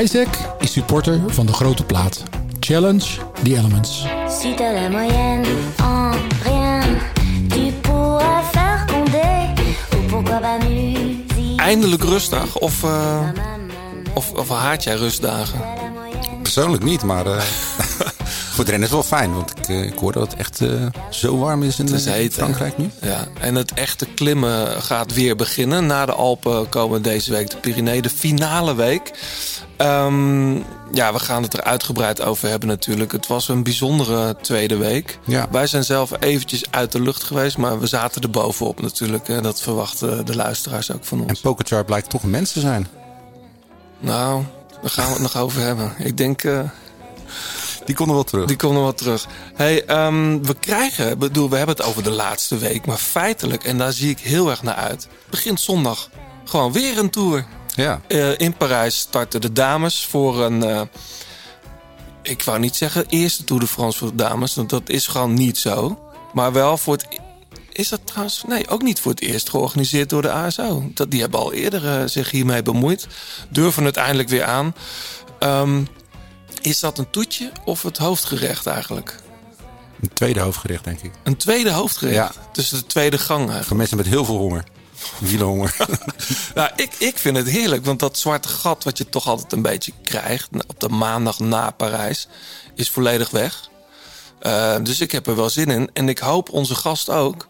Isaac is supporter van de grote plaat. Challenge the Elements. Si t'as la moyenne en rien, tu pourras faire condé. Ou pourquoi pas musique. Eindelijk rustdag of, eh, of, of haat jij rustdagen? Persoonlijk niet, maar eh, voor is wel fijn. Want ik, eh, ik hoor dat het echt eh, zo warm is in Het is eh, heet? Frankrijk nu. Ja, en het echte klimmen gaat weer beginnen. Na de Alpen komen deze week de Pyreneeën, de finale week. Ehm, ja, we gaan het er uitgebreid over hebben natuurlijk. Het was een bijzondere tweede week. Ja. Wij zijn zelf eventjes uit de lucht geweest, maar we zaten er bovenop natuurlijk. Hè. Dat verwachten de luisteraars ook van ons. En Pokerchar blijkt toch een mens te zijn. Nou, daar gaan we het nog over hebben. Ik denk... Die kon er wel terug. Die komt nog wat terug. Hey, ehm, we krijgen, bedoel, we hebben het over de laatste week, maar feitelijk, en daar zie ik heel erg naar uit, begint zondag gewoon weer een tour. Ja. Eh, in Parijs starten de dames voor een, eh, ik wou niet zeggen eerste Tour de France voor de dames, want dat is gewoon niet zo. Maar wel voor het, is dat trouwens, nee, ook niet voor het eerst georganiseerd door de ASO. Dat, die hebben al eerder eh, zich hiermee bemoeid, durven het eindelijk weer aan. Ehm, is dat een toetje of het hoofdgerecht eigenlijk? Een tweede hoofdgerecht, denk ik. Een tweede hoofdgerecht. Ja. Dus de tweede gang. Voor mensen met heel veel honger. Wielenhonger. Nou, ik, ik vind het heerlijk, want dat zwarte gat wat je toch altijd een beetje krijgt op de maandag na Parijs, is volledig weg. Eh, dus ik heb er wel zin in. En ik hoop onze gast ook.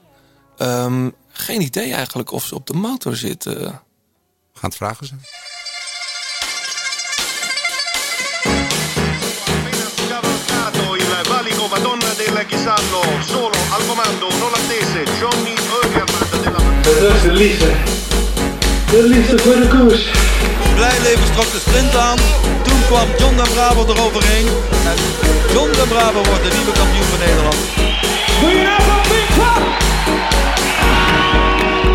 Ehm, geen idee eigenlijk of ze op de motor zitten. Gaan het vragen zijn. Del Chisallo, solo al comando un olandese Johnny Eugerland della Dat is de liefde. De liefde voor de koers. Blijleven trok de sprint aan. Toen kwam John den Braber eroverheen. En John den Braber wordt de nieuwe kampioen van Nederland.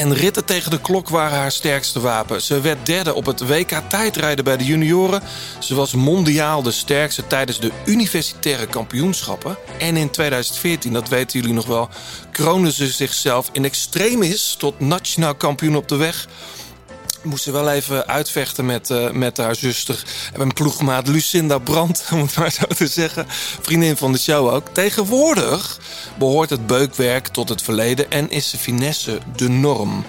en ritten tegen de klok waren haar sterkste wapen. Ze werd derde op het WK tijdrijden bij de junioren. Ze was mondiaal de sterkste tijdens de universitaire kampioenschappen. En in 2014, dat weten jullie nog wel, kroonde ze zichzelf in extremis tot nationaal kampioen op de weg. Moest ze wel even uitvechten met, eh, met haar zuster en ploegmaat Lucinda Brandt, om het maar zo te zeggen. Vriendin van de show ook. Tegenwoordig behoort het beukwerk tot het verleden en is de finesse de norm.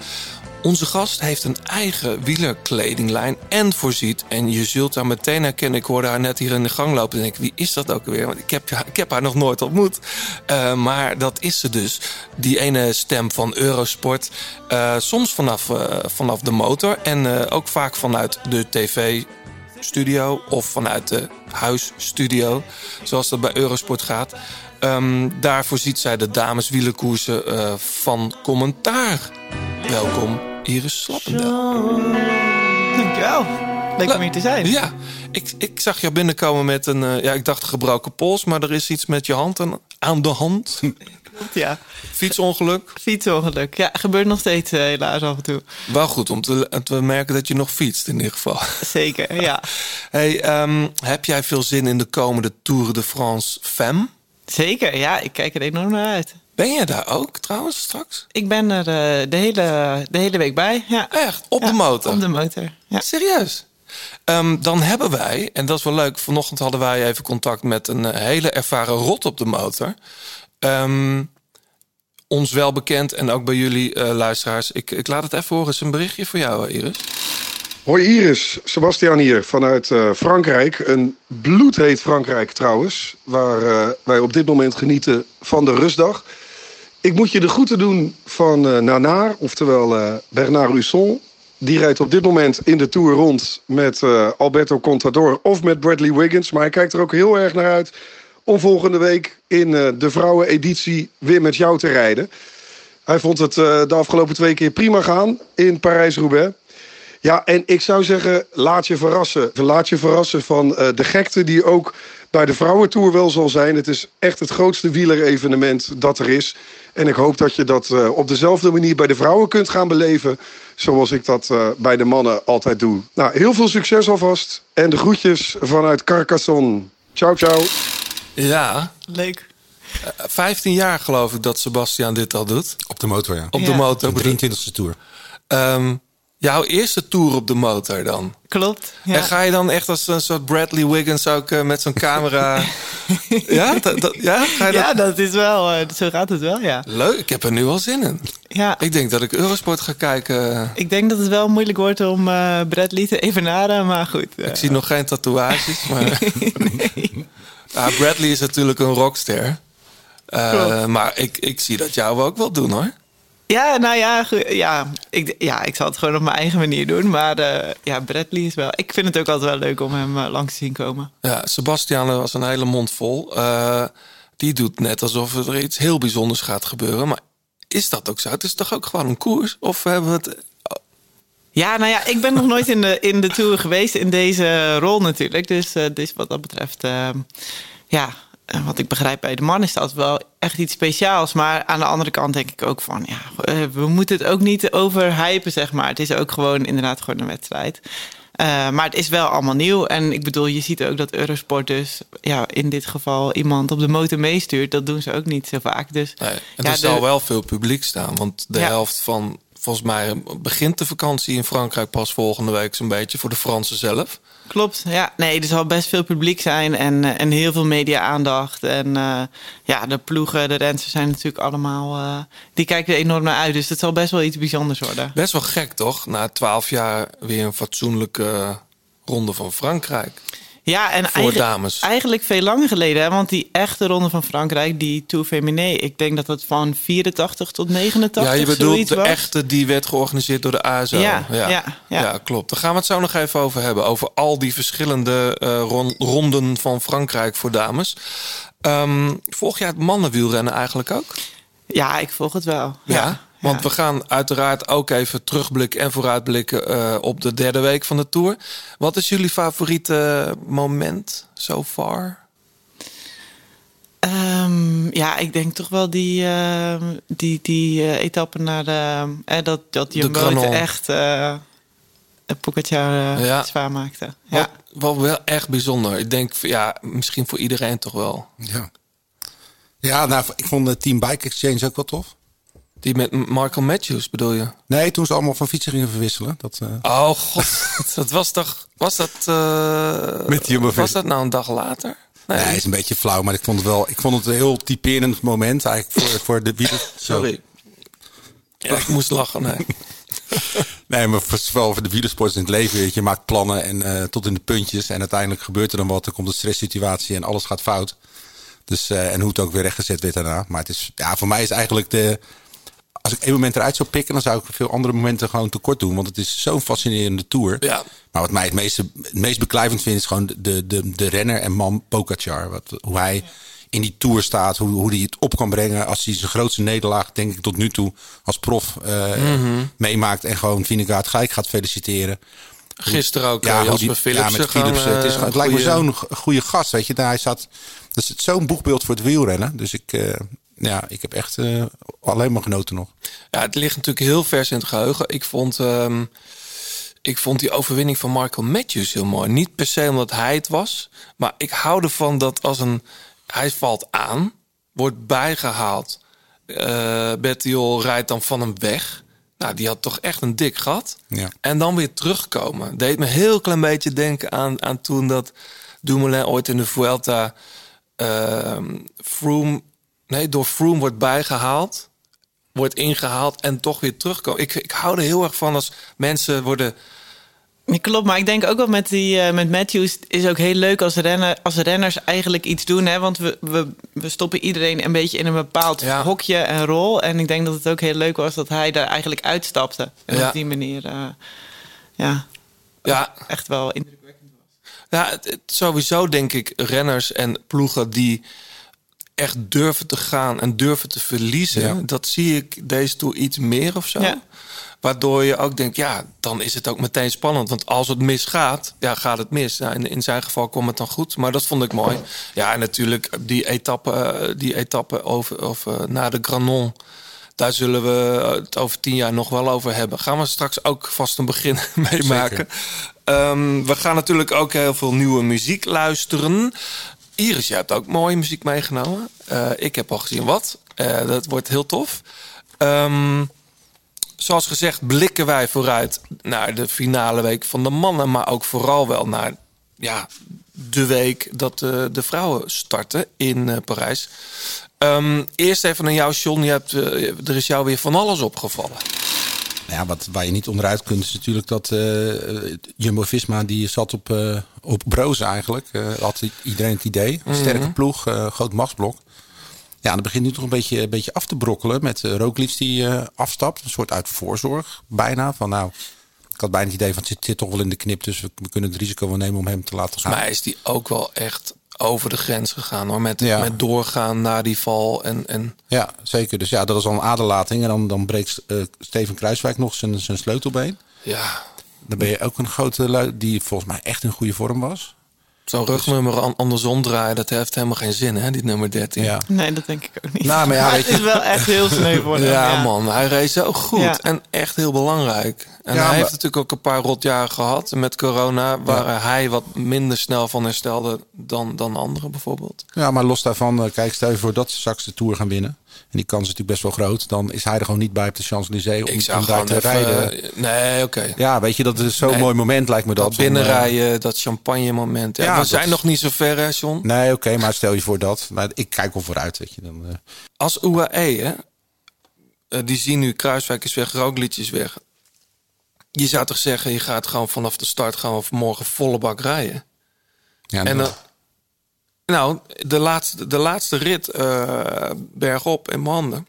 Onze gast heeft een eigen wielerkledinglijn en voorziet. En je zult haar meteen herkennen. Ik hoorde haar net hier in de gang lopen. En denk wie is dat ook alweer? Want ik heb, ik heb haar nog nooit ontmoet. Eh, maar dat is ze dus. Die ene stem van Eurosport. Eh, soms vanaf, eh, vanaf de motor. En ook vaak vanuit de tv studio of vanuit de huisstudio, zoals dat bij Eurosport gaat. Ehm, daarvoor ziet zij de dameswielerkoersen eh van commentaar. Welkom, Iris Slappendel. Dankjewel. Leuk om hier te zijn. Ja, ik, ik zag jou binnenkomen met een, eh, ja, ik dacht gebroken pols, maar er is iets met je hand aan, aan de hand. Ja, Fietsongeluk. fietsongeluk. Ja, gebeurt nog steeds eh, helaas af en toe. Wel goed om te, te merken dat je nog fietst in ieder geval. Zeker, ja. Hey, ehm, heb jij veel zin in de komende Tour de France Femme? Zeker, ja. Ik kijk er enorm naar uit. Ben je daar ook trouwens straks? Ik ben er eh, de, hele, de hele week bij. Ja. Echt? Op Ja, de motor? Op de motor, ja. Serieus? Ehm, dan hebben wij, en dat is wel leuk, vanochtend hadden wij even contact met een eh, hele ervaren rot op de motor. Ehm, ons wel bekend en ook bij jullie eh, luisteraars. Ik, ik laat het even horen. Het is een berichtje voor jou, Iris. Hoi Iris, Sebastian hier vanuit eh, Frankrijk. Een bloedheet Frankrijk trouwens, waar eh, wij op dit moment genieten van de rustdag. Ik moet je de groeten doen van eh Nanar, oftewel eh, Bernard Husson. Die rijdt op dit moment in de Tour rond met eh, Alberto Contador of met Bradley Wiggins. Maar hij kijkt er ook heel erg naar uit om volgende week in de vrouweneditie weer met jou te rijden. Hij vond het de afgelopen twee keer prima gaan in Parijs-Roubaix. Ja, en ik zou zeggen, laat je verrassen. Laat je verrassen van de gekte die ook bij de vrouwentour wel zal zijn. Het is echt het grootste wielerevenement dat er is. En ik hoop dat je dat eh, op dezelfde manier bij de vrouwen kunt gaan beleven. Zoals ik dat eh, bij de mannen altijd doe. Nou, heel veel succes alvast. En de groetjes vanuit Carcassonne. Ciao, ciao. Ja, Leuk. 15 jaar geloof ik dat Sebastian dit al doet. Op de motor, ja. Op de Ja. motor. De 23e tour. Ehm, jouw eerste tour op de motor dan? Klopt. Ja. En ga je dan echt als een soort Bradley Wiggins ook eh, met zo'n camera... ja? Dat, dat- ja? Ga je dat... ja, dat is wel, eh, zo gaat het wel, ja. Leuk, ik heb er nu al zin in. ja. Ik denk dat ik Eurosport ga kijken. Ik denk dat het wel moeilijk wordt om eh Bradley te evenaren, maar goed. Ik zie nog geen tatoeages, maar... Ja, Bradley is natuurlijk een rockster. Maar ik, ik zie dat jou ook wel doen, hoor. Ja, nou ja, ja, ik, ja, ik zal het gewoon op mijn eigen manier doen. Maar eh, ja, Bradley is wel... Ik vind het ook altijd wel leuk om hem eh, langs te zien komen. Ja, Sebastian was een hele mond vol. Eh, die doet net alsof er iets heel bijzonders gaat gebeuren. Maar is dat ook zo? Het is toch ook gewoon een koers? Of hebben we het... Ja, nou ja, ik ben nog nooit in de, in de Tour geweest in deze rol natuurlijk. Dus, dus wat dat betreft, ja, wat ik begrijp bij de man is dat wel echt iets speciaals. Maar aan de andere kant denk ik ook van, ja, eh, we moeten het ook niet overhypen, zeg maar. Het is ook gewoon inderdaad gewoon een wedstrijd. Eh, maar het is wel allemaal nieuw. En ik bedoel, je ziet ook dat Eurosport dus ja, in dit geval iemand op de motor meestuurt. Dat doen ze ook niet zo vaak. Dus Nee, en ja, er zal de- wel veel publiek staan. Want de Ja. helft van... Volgens mij begint de vakantie in Frankrijk pas volgende week zo'n beetje voor de Fransen zelf. Klopt, ja. Nee, er zal best veel publiek zijn en, eh, en heel veel media-aandacht. En eh, ja, de ploegen, de rensters zijn natuurlijk allemaal... eh, die kijken er enorm naar uit, dus het zal best wel iets bijzonders worden. Best wel gek, toch? Na twaalf jaar weer een fatsoenlijke ronde van Frankrijk. Ja, en Voor eigen- dames. eigenlijk veel langer geleden. Hè? Want die echte ronde van Frankrijk, die Tour Féminin... ik denk dat het van 84 tot 89 ja, je bedoelt de was. echte die werd georganiseerd door de ASO. Ja, ja, ja. ja. klopt. Daar gaan we het zo nog even over hebben. Over al die verschillende eh, ron- ronden van Frankrijk voor dames. Ehm, volg jij het mannenwielrennen eigenlijk ook? Ja, ik volg het wel. Ja. Want ja. we gaan uiteraard ook even terugblikken en vooruitblikken eh, op de derde week van de Tour. Wat is jullie favoriete moment so far? Ehm, ja, ik denk toch wel die, ehm, die, die eh, etappe naar de... eh, dat, dat Jumbo het echt uh, Pogacar eh, Ja. zwaar maakte. Wat, Ja. wat wel echt bijzonder. Ik denk, ja, misschien voor iedereen toch wel. Ja. Ja, nou, ik vond de Team Bike Exchange ook wel tof. Die met Michael Matthews bedoel je? Nee, toen ze allemaal van fietsen gingen verwisselen. Dat, eh, Oh god, dat was toch... Was dat... eh, Met die. Was dat nou een dag later? Nee, Nee, is een beetje flauw, maar ik vond het wel. Ik vond het een heel typerend moment eigenlijk voor, voor de wielen. sorry. Ja, ik moest lachen, nee. Nee, maar voor, wel voor de wielersport in het leven. Weet je, je maakt plannen en eh, tot in de puntjes. En uiteindelijk gebeurt er dan wat. Er komt een stresssituatie en alles gaat fout. Dus, en hoe het ook weer rechtgezet werd daarna. Maar het is, ja, voor mij is eigenlijk de. Als ik één moment eruit zou pikken, dan zou ik veel andere momenten gewoon tekort doen. Want het is zo'n fascinerende tour. Ja. Maar wat mij het, meeste, het meest beklijvend vindt, is gewoon de, de, de renner en man Pogacar. Wat, hoe hij in die tour staat, hoe, hoe hij het op kan brengen. Als hij zijn grootste nederlaag, denk ik tot nu toe, als prof Mhm. meemaakt. En gewoon Vingegaard gelijk gaat feliciteren. Gisteren ook Ja, hoe Jasper die- Philipsen. Ja, met Philipsen. Het, is, eh, het lijkt me zo'n goede gast, weet je. Daar hij zat, dat is zo'n boegbeeld voor het wielrennen. Dus ik, eh, ja, ik heb echt eh, alleen maar genoten nog. Ja, het ligt natuurlijk heel vers in het geheugen. Ik vond, ehm, ik vond die overwinning van Michael Matthews heel mooi. Niet per se omdat hij het was. Maar ik hou ervan dat als een... Hij valt aan, wordt bijgehaald. Eh Bettiol rijdt dan van hem weg. Nou, die had toch echt een dik gat. Ja. En dan weer terugkomen. Deed me heel klein beetje denken aan, aan toen dat Dumoulin ooit in de Vuelta... ehm Froome, nee, door Froome wordt bijgehaald wordt ingehaald en toch weer terugkomen. Ik, ik hou er heel erg van als mensen worden... Ja, Klopt, maar ik denk ook wel met, die, eh, met Matthews is ook heel leuk als, rennen, als renners eigenlijk iets doen. Hè? Want we, we, we stoppen iedereen een beetje in een bepaald Ja. hokje en rol. En ik denk dat het ook heel leuk was dat hij daar eigenlijk uitstapte. En Ja. op die manier eh, ja, Ja, echt wel indrukwekkend was. ja het, het- sowieso denk ik renners en ploegen die echt durven te gaan en durven te verliezen. Ja. Dat zie ik deze tour iets meer of zo. Ja. Waardoor je ook denkt, ja, dan is het ook meteen spannend. Want als het misgaat, ja, gaat het mis. Nou, in, in zijn geval kwam het dan goed. Maar dat vond ik mooi. Ja, en natuurlijk die etappe, eh, die etappe over, of, eh, naar de Granon. Daar zullen we het over tien jaar nog wel over hebben. Gaan we straks ook vast een begin meemaken. Ehm, we gaan natuurlijk ook heel veel nieuwe muziek luisteren. Iris, jij hebt ook mooie muziek meegenomen. Eh, ik heb al gezien wat. Eh, dat wordt heel tof. Ehm, zoals gezegd blikken wij vooruit naar de finale week van de mannen. Maar ook vooral wel naar ja, de week dat eh, de vrouwen starten in eh, Parijs. Ehm, eerst even naar jou, John. Je hebt, eh, er is jou weer van alles opgevallen. Nou ja, wat, waar je niet onderuit kunt is natuurlijk dat eh, Jumbo-Visma die zat op, op brozen eigenlijk. Had iedereen het idee. Sterke ploeg, groot machtsblok. Ja, dat begint nu toch een beetje, een beetje af te brokkelen met uh, Roglic die eh, afstapt. Een soort uit voorzorg bijna. Van nou, ik had bijna het idee van het zit, zit toch wel in de knip. Dus we, we kunnen het risico wel nemen om hem te laten gaan. Mij is die ook wel echt over de grens gegaan hoor. Met, Ja. met doorgaan naar die val. En, en Ja, zeker. Dus ja, dat is al een aderlating. En dan, dan breekt eh, Steven Kruiswijk nog zijn, zijn sleutelbeen. ja, Dan ben je ook een grote lui die volgens mij echt in goede vorm was. Zo'n rugnummer an- andersom draaien, dat heeft helemaal geen zin hè, die nummer 13. Ja. Nee, dat denk ik ook niet. Nou, maar ja, het is wel echt heel sneu voor hem. Ja, man, hij reed zo goed Ja. en echt heel belangrijk. En Ja, hij maar- heeft natuurlijk ook een paar rotjaren gehad met corona, waar hij wat minder snel van herstelde dan, dan anderen bijvoorbeeld. Ja, maar los daarvan, eh, kijk, stel je voor dat ze straks de Tour gaan winnen. En die kans is natuurlijk best wel groot. Dan is hij er gewoon niet bij op de Champs-Élysées om, om daar gewoon te even, rijden. eh, Nee, oké. Ja, weet je, dat is zo'n Nee, mooi moment lijkt me dat. Eh, binnenrijden, dat champagne moment. Ja, Ja, we zijn is- nog niet zo ver, hè, John? Nee, oké, maar stel je voor dat. Maar ik kijk wel vooruit, weet je. Dan, eh, Als UAE, hè, die zien nu Kruiswijk is weg, Roglic is weg. Je zou toch zeggen, je gaat gewoon vanaf de start gaan we morgen volle bak rijden. ja, En dan- dan, nou, de laatste, de laatste rit eh, bergop in mijn handen.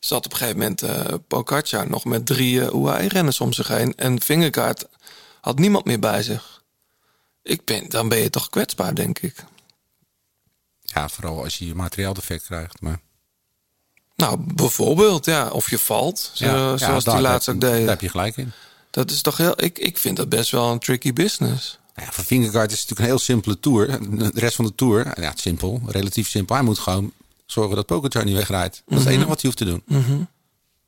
Zat op een gegeven moment Pogacar nog met drie eh, UAE-renners om zich heen. En Vingegaard had niemand meer bij zich. Ik ben, dan ben je toch kwetsbaar, denk ik. ja, vooral als je je materiaaldefect krijgt. Maar, Nou, bijvoorbeeld, ja. Of je valt, zo- ja, ja, zoals die laatst daar- ook deed. Daar heb je gelijk in. Dat is toch heel... Ik, ik vind dat best wel een tricky business. Nou ja, voor Vingegaard is het natuurlijk een heel simpele tour. De rest van de tour, ja, simpel, relatief simpel. Hij moet gewoon zorgen dat Pogacar niet wegrijdt. Dat is het enige wat hij hoeft te doen.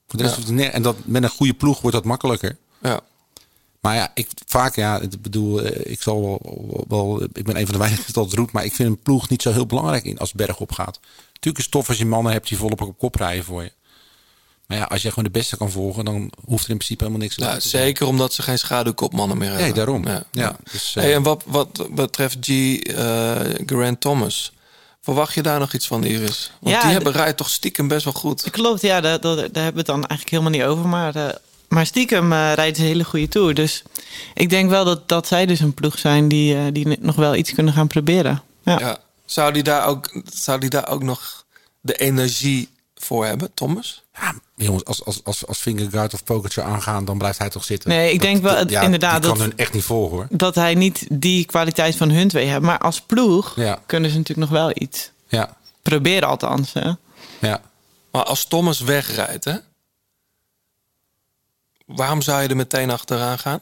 Voor de rest Ja. hoeft en dat, met een goede ploeg wordt dat makkelijker. Ja. Maar ja, ik vaak, ja, ik bedoel, eh, ik zal wel, wel, ik ben een van de weinigen die dat roept, maar ik vind een ploeg niet zo heel belangrijk in als het berg op gaat. Natuurlijk is het tof als je mannen hebt die volop op kop rijden voor je. Maar ja, als je gewoon de beste kan volgen, dan hoeft er in principe helemaal niks te Ja, doen. zeker omdat ze geen schaduwkopmannen meer hebben. Nee, daarom. Ja. Ja, dus, eh, hey, en wat, wat betreft G. eh Grant Thomas... Verwacht je daar nog iets van, Iris? Want Ja, die hebben rijdt toch stiekem best wel goed. Klopt, ja, daar, daar, daar hebben we het dan eigenlijk helemaal niet over. Maar, eh, maar stiekem rijden ze een hele goede tour. Dus ik denk wel dat, dat zij dus een ploeg zijn die, eh, die nog wel iets kunnen gaan proberen. Ja. Ja. Zou, die daar ook, zou die daar ook nog de energie voor hebben, Thomas? Ja, jongens, als, als, als, als of Pogacar aangaan, dan blijft hij toch zitten. Nee, ik denk wel, ja, inderdaad, Die kan dat- hun echt niet volgen hoor. Dat hij niet die kwaliteit van hun twee heeft. Maar als ploeg Ja. kunnen ze natuurlijk nog wel iets. Ja, Proberen althans. Hè? ja. Maar als Thomas wegrijdt, hè? Waarom zou je er meteen achteraan gaan?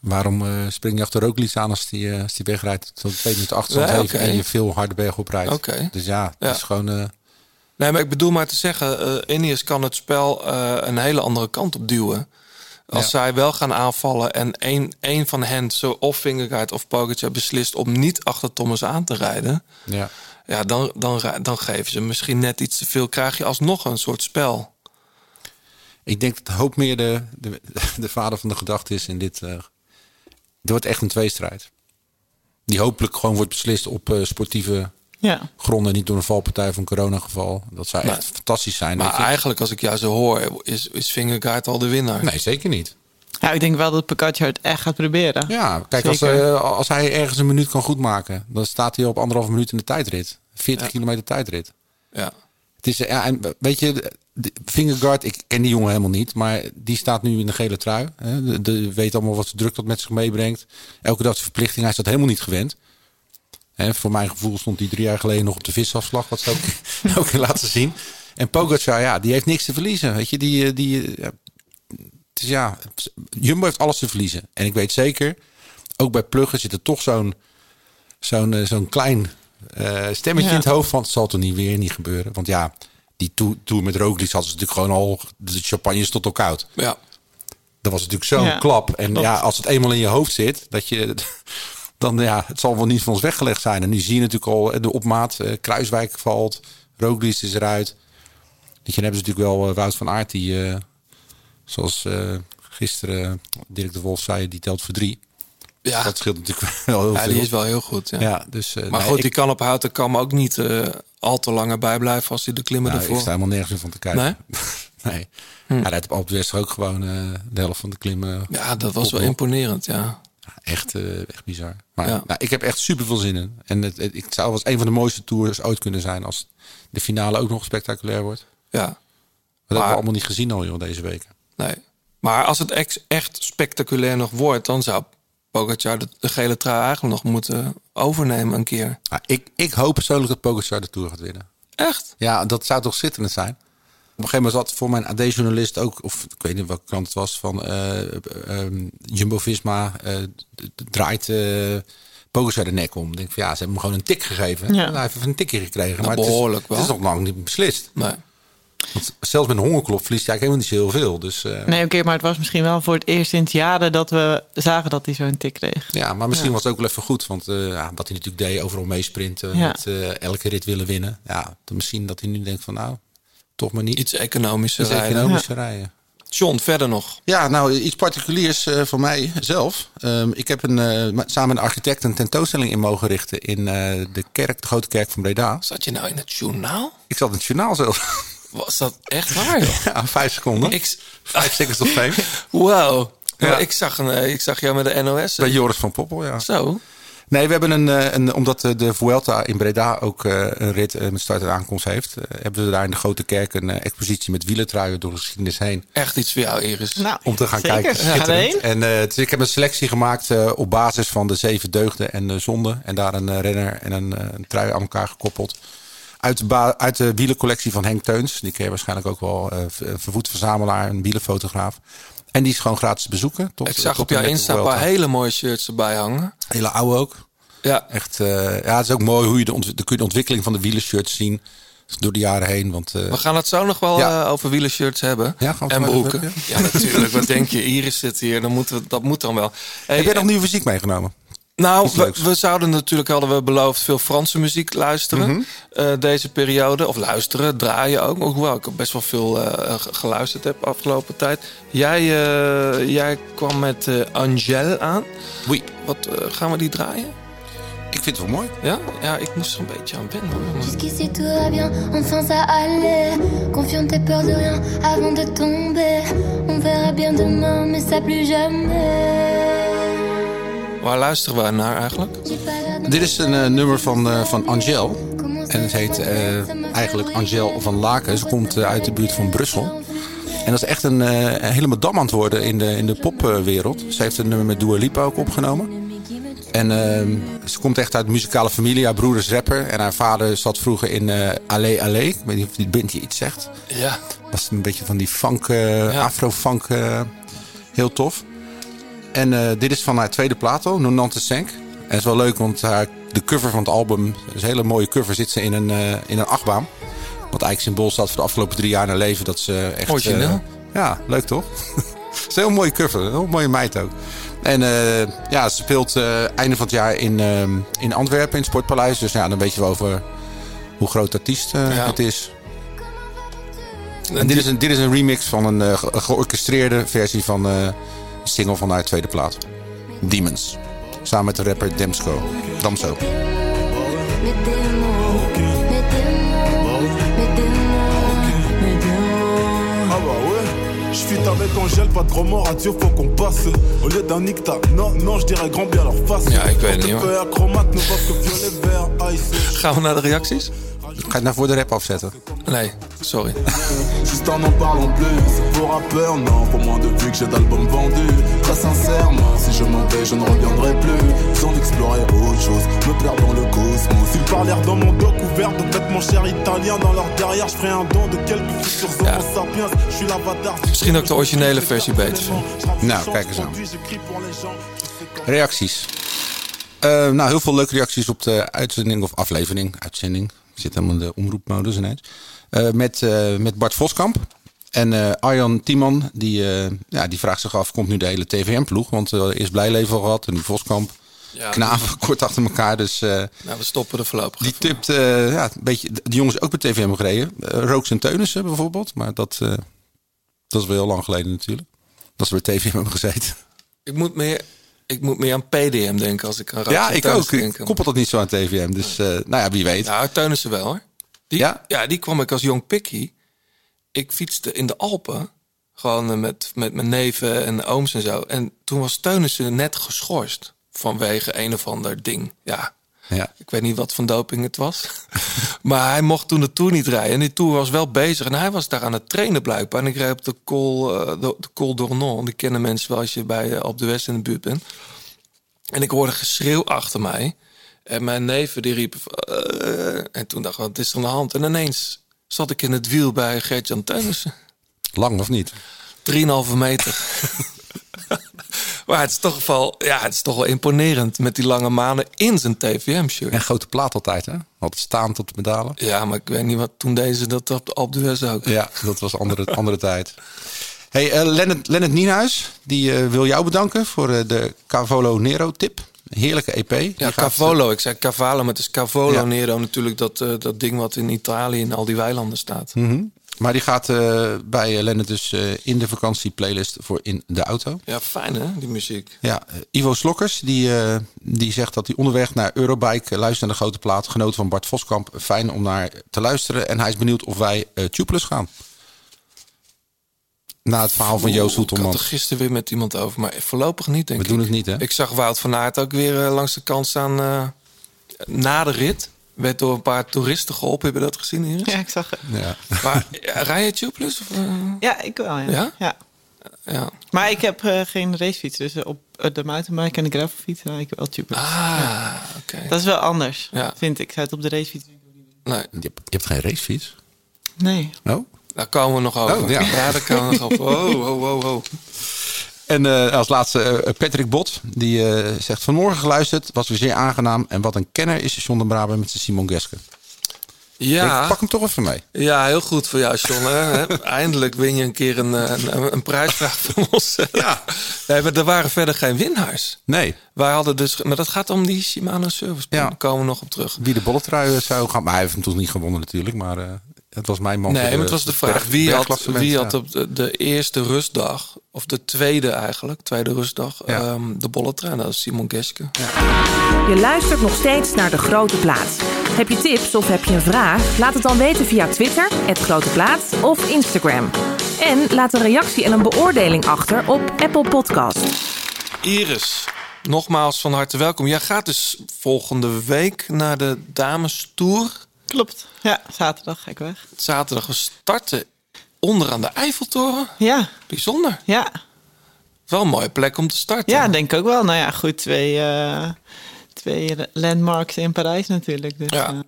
Waarom eh, spring je achter Roglic aan als die, eh, als die wegrijdt? Zo'n twee minuten Nee, oké. en je veel harde berg oprijdt. Oké. Dus ja, het Ja. is gewoon... eh, Nee, maar ik bedoel maar te zeggen, eh Ineos kan het spel eh, een hele andere kant op duwen. Als Ja. zij wel gaan aanvallen en één, één van hen, zo of Vingegaard of Pogacar, beslist om niet achter Thomas aan te rijden, ja. ja, dan, dan, dan geven ze misschien net iets te veel. Krijg je alsnog een soort spel. Ik denk dat Hoop meer de, de, de vader van de gedachte is in dit. eh het wordt echt een tweestrijd. Die hopelijk gewoon wordt beslist op sportieve Ja. gronden. Niet door een valpartij van coronageval. Dat zou echt Maar- fantastisch zijn. Maar eigenlijk, als ik jou zo hoor, is, is Vingegaard al de winnaar. Nee, zeker niet. ja, ik denk wel dat Pogacar het echt gaat proberen. Ja, kijk, als, eh, als hij ergens een minuut kan goedmaken... dan staat hij op anderhalf minuut in de tijdrit. 40 Ja. kilometer tijdrit. Ja. Het is, ja, en weet je, de- Vingegaard, ik ken die jongen helemaal niet, maar die staat nu in de gele trui. Hè. De, de- weet allemaal wat voor druk dat met zich meebrengt. Elke dag de verplichting, hij is dat helemaal niet gewend. Voor mijn gevoel stond hij drie jaar geleden nog op de visafslag. Wat ze ook, ook laten zien. En Pogacar, ja, die heeft niks te verliezen. Weet je, die... eh, die eh, ja, ja, Jumbo heeft alles te verliezen. En ik weet zeker, ook bij Pluggen zit er toch zo'n zo'n eh, zo'n klein stemmetje Ja. in het hoofd van... het zal toch niet weer niet gebeuren. Want ja, die tour, tour met Roglic hadden ze natuurlijk gewoon al... de champagne stond al koud. Ja. Dat was natuurlijk zo'n Ja, klap. En klopt. ja, als het eenmaal in je hoofd zit, dat je... Dan ja, het zal wel niet van ons weggelegd zijn. En nu zie je natuurlijk al eh, de opmaat. eh, Kruiswijk valt. Roglic is eruit. Weet je, dan hebben ze natuurlijk wel eh, Wout van Aert die... zoals gisteren Dirk de Wolf zei, die telt voor drie. Ja. Dat scheelt natuurlijk wel heel Ja, veel. die is wel heel goed. Ja. Ja, dus, maar nee, goed, ik- die kan op houten kam ook niet al te lang erbij blijven als hij de klimmen Nou, ik ervoor. sta helemaal nergens van te kijken. Nee? nee. Ja, dat heeft Alpe d'Huez ook gewoon de helft van de klimmen. Ja, dat was wel op- imponerend, ja. Echt, eh, echt bizar. Maar Ja. nou, ik heb echt super veel zin in. En het, het, het zou wel eens een van de mooiste tours ooit kunnen zijn als de finale ook nog spectaculair wordt. Ja, Dat hebben we allemaal niet gezien al joh, deze weken. nee. Maar als het echt spectaculair nog wordt, dan zou Pogacar de, de gele trui eigenlijk nog moeten overnemen een keer. Nou, ik, ik hoop persoonlijk dat Pogacar de Tour gaat winnen. Echt? Ja, dat zou toch schitterend zijn. Op een gegeven moment zat voor mijn AD-journalist ook, of ik weet niet welke krant het was, van eh, ehm, Jumbo-Visma eh, d- d- draait eh Pogacar de nek om. Ik denk van ja, ze hebben hem gewoon een tik gegeven. Ja. Hij heeft even een tikje gekregen. Maar het is- behoorlijk wel. Het is nog lang niet beslist. Nee. Want zelfs met een hongerklop verliest hij eigenlijk helemaal niet zo heel veel. Dus eh, Nee, oké, maar het was misschien wel voor het eerst sinds jaren dat we zagen dat hij zo'n tik kreeg. ja, maar misschien Ja. was het ook wel even goed. Want eh, ja, wat hij natuurlijk deed, overal meesprinten, Ja. met eh, elke rit willen winnen. Ja, dan misschien dat hij nu denkt van nou, toch maar niet. Iets economischer Iets rijden. economischer rijden. John, verder nog. Ja, nou iets particuliers eh voor mij zelf. Ehm, ik heb een, eh, samen met een architect een tentoonstelling in mogen richten in eh, de kerk, de grote kerk van Breda. Zat je nou in het journaal? Ik zat in het journaal zelf. Was dat echt waar, joh? ja, vijf seconden. Ik, Vijf seconds of fame. wow. Ja. Ik, zag een, ik zag jou met de NOS. Bij Joris van Poppel, ja. Zo. Nee, we hebben een, eh, een omdat de Vuelta in Breda ook eh, een rit eh, met start en aankomst heeft, hebben we daar in de grote kerk een expositie met wielentruien door de geschiedenis heen. Echt iets voor jou, Iris. Nou, Om te gaan zeker. kijken. Schitterend. En eh, dus ik heb een selectie gemaakt eh, op basis van de zeven deugden en de zonden. En daar een renner en een, eh, een trui aan elkaar gekoppeld. Uit de, uit de wielencollectie van Henk Teuns. Die ken je waarschijnlijk ook wel. eh, vervoed verzamelaar, een wielenfotograaf. En die is gewoon gratis te bezoeken. Tot, ik zag tot op jouw Insta een paar hele mooie shirts erbij hangen. Hele oude ook. Ja, Echt, eh, ja, het is ook mooi hoe je de, kun je de ontwikkeling van de wielershirts zien. Door de jaren heen. Want, eh, we gaan het zo nog wel Ja. eh, over wielershirts hebben. Ja, en broeken. Ja, natuurlijk. Wat denk je? Iris zit hier. Dan moeten we, dat moet dan wel. Hey, heb jij nog nieuwe muziek meegenomen? Nou, we, zouden natuurlijk, hadden we beloofd, veel Franse muziek luisteren. Mhm. eh, deze periode. Of luisteren, draaien ook. Hoewel ik best wel veel eh, ge- geluisterd heb afgelopen tijd. Jij, eh, jij kwam met eh Angèle aan. Oui. Wat gaan we die draaien? Ik vind het wel mooi. Ja? Ja, ik moest er een beetje aan wennen. Jusqu'ici tout va bien, enfin ça allait. Confiant t'es peur de rien avant de tomber. On verra bien demain, mais ça plus jamais. Waar luisteren we naar eigenlijk? Dit is een eh, nummer van, eh, van Angel. En het heet eh, eigenlijk Angel van Laken. Ze komt uit de buurt van Brussel. En dat is echt een, eh, een hele madame aan het worden in de, in de popwereld. Ze heeft een nummer met Dua Lipa ook opgenomen. En ehm, ze komt echt uit een muzikale familie. Haar broer is rapper. En haar vader zat vroeger in Allee Allee. Ik weet niet of die band je iets zegt. Ja. Dat is een beetje van die funk, eh, afro-funk. heel tof. En eh, dit is van haar tweede plato, Nonante Senk. En het is wel leuk, want haar, de cover van het album... dat is een hele mooie cover, zit ze in een, eh, in een achtbaan. Wat eigenlijk symbool staat voor de afgelopen drie jaar in haar leven. Dat ze echt... Origineel. eh, ja, leuk toch? Het is een heel mooie cover. Een heel mooie meid ook. En eh, ja, ze speelt eh, einde van het jaar in, in Antwerpen, in het Sportpaleis. Dus ja, dan weet je wel over hoe groot artiest Ja. het is. En dit is, een, dit is een remix van een ge- georchestreerde versie van eh, single van haar tweede plaat. Demons. Samen met de rapper Demsko. Damso. Ah bah ouais, je fit avec Angèle, pas de remords, adieu, faut qu'on passe. Au lieu d'un nicta, non, non, je dirais grand bien leur face. Ja, ik weet het niet, hoor. Gaan we naar de reacties? Ga je het nou voor de rap afzetten? Nee. Sorry. Juste en en parlant plus, pour rappeur, non, pour moi depuis que j'ai d'albums vendus. Très sincèrement, si je m'en vais, je ne reviendrai plus. Sans explorer autre chose, me perdre dans le cosmos. Ils parlèrent dans mon dos couvert de vêtements chers italiens. Dans leur derrière, je ferai un don de quelques futurs homo sapiens. Je suis l'avatar. Misschien ook de originele versie beter. Nou, kijk eens aan. Reacties. Eh, nou, heel veel leuke reacties op de uitzending of aflevering. Uitzending. Ik zit helemaal in de omroepmodus ineens. Eh, met, eh, met Bart Voskamp. En eh, Arjan Tiemann, die, ja, die vraagt zich af, komt nu de hele TVM-ploeg? Want uh, eerst Blijleven al gehad en nu Voskamp. Ja. Knaven kort achter elkaar. Dus Nou, we stoppen er voorlopig. die tipt, ja, een beetje, die jongens ook bij TVM gereden. Rooks en Teunissen bijvoorbeeld. Maar dat, dat is wel heel lang geleden natuurlijk. Dat ze bij TVM hebben gezeten. Ik moet meer, ik moet meer aan PDM denken als ik aan Roos ja, ik ook. denk. Ik koppel dat niet zo aan TVM. Dus eh, nou ja, wie weet. Nou, Teunissen wel hoor. Die, Ja? ja? die kwam ik als jong pikkie. Ik fietste in de Alpen. Gewoon eh, met, met mijn neven en ooms en zo. En toen was Teunissen net geschorst. Vanwege een of ander ding. Ja, Ja. ik weet niet wat van doping het was. maar hij mocht toen de Tour niet rijden. En die Tour was wel bezig. En hij was daar aan het trainen blijkbaar. En ik reed op de Col, eh, de, de Col d'Ornon. Die kennen mensen wel als je bij op de West in de buurt bent. En ik hoorde geschreeuw achter mij. En mijn neven die riepen... eh, en toen dacht ik, wat is er aan de hand? En ineens zat ik in het wiel bij Gert-Jan Teunissen. Lang of niet? 3,5 meter. maar het is, toch wel, ja, het is toch wel imponerend met die lange manen in zijn TVM-shirt. En grote plaat altijd, hè? Altijd staan tot de pedalen. Ja, maar ik weet niet wat toen deze dat op de Alpe d'Huez ook. Ja, dat was andere, andere tijd. Hey, eh Lennart, Lennart Nienhuis, die eh, wil jou bedanken voor eh, de Cavolo Nero tip. Heerlijke EP. Die Ja, Cavolo. Ik zei Cavallo, maar het is Cavolo Ja. Nero natuurlijk. Dat, dat ding wat in Italië in al die weilanden staat. Mhm. Maar die gaat eh, bij Lennart dus eh, in de vakantieplaylist voor in de auto. Ja, fijn hè, die muziek. Ja, eh, Ivo Slokkers, die, die zegt dat hij onderweg naar Eurobike luistert naar de grote plaat. Genoten van Bart Voskamp. Fijn om naar te luisteren. En hij is benieuwd of wij Tubeless gaan. Na het verhaal van Joost Oeh, Ik had Hoetelman. er gisteren weer met iemand over, maar voorlopig niet denk We ik. doen het niet, hè? Ik zag Wout van Aert ook weer langs de kant staan na de rit. Werd door een paar toeristen geholpen. Heb je dat gezien hier? Ja, ik zag het. Ja. Maar ja, rij je Tubeless? Of, eh? Ja, ik wel. Ja. Ja? ja. Ja. Maar ik heb eh, geen racefiets. Dus eh, op eh, de mountainbike en de gravelfiets rijd ik wel tubeless. Ah, oké. Dat is wel anders, Ja. vind ik. Ik zou het op de racefiets Nee, Je hebt, je hebt geen racefiets? Nee. Oh? daar komen we nog over. Oh, ja. ja. daar komen we nog over. Oh, oh, oh, oh. En eh, als laatste eh, Patrick Bot. Die eh, zegt vanmorgen geluisterd. Was weer zeer aangenaam. En wat een kenner is John de Braber met zijn Simon Geske. Ja. Ik pak hem toch even mee. Ja, heel goed voor jou, John. Hè? Eindelijk win je een keer een, een, een prijsvraag van ons. Ja. Nee, maar er waren verder geen winnaars. Nee. Wij hadden dus... Maar dat gaat om die Shimano Service. Ja. Daar komen we nog op terug. Wie de bolletrui zou gaan. Maar hij heeft hem toen niet gewonnen natuurlijk. Maar het was mijn man. Nee, maar het was de vraag. berg- wie had, wie had ja. op de, de eerste rustdag... Of de tweede eigenlijk, tweede rustdag... Ja. ehm, de bolletrein. Dat is Simon Geske. Je luistert nog steeds naar De Grote Plaat. Heb je tips of heb je een vraag? Laat het dan weten via Twitter, het Grote Plaat of Instagram. En laat een reactie en een beoordeling achter op Apple Podcast. Iris, nogmaals van harte welkom. Jij gaat dus volgende week naar de Dames Tour. Klopt. Ja, zaterdag ga ik weg. Zaterdag we starten onderaan de Eiffeltoren. Ja, Bijzonder. ja. Wel een mooie plek om te starten. Ja, denk ik ook wel. Nou ja, goed. Twee, eh, twee landmarks in Parijs natuurlijk. Dus, Ja. eh,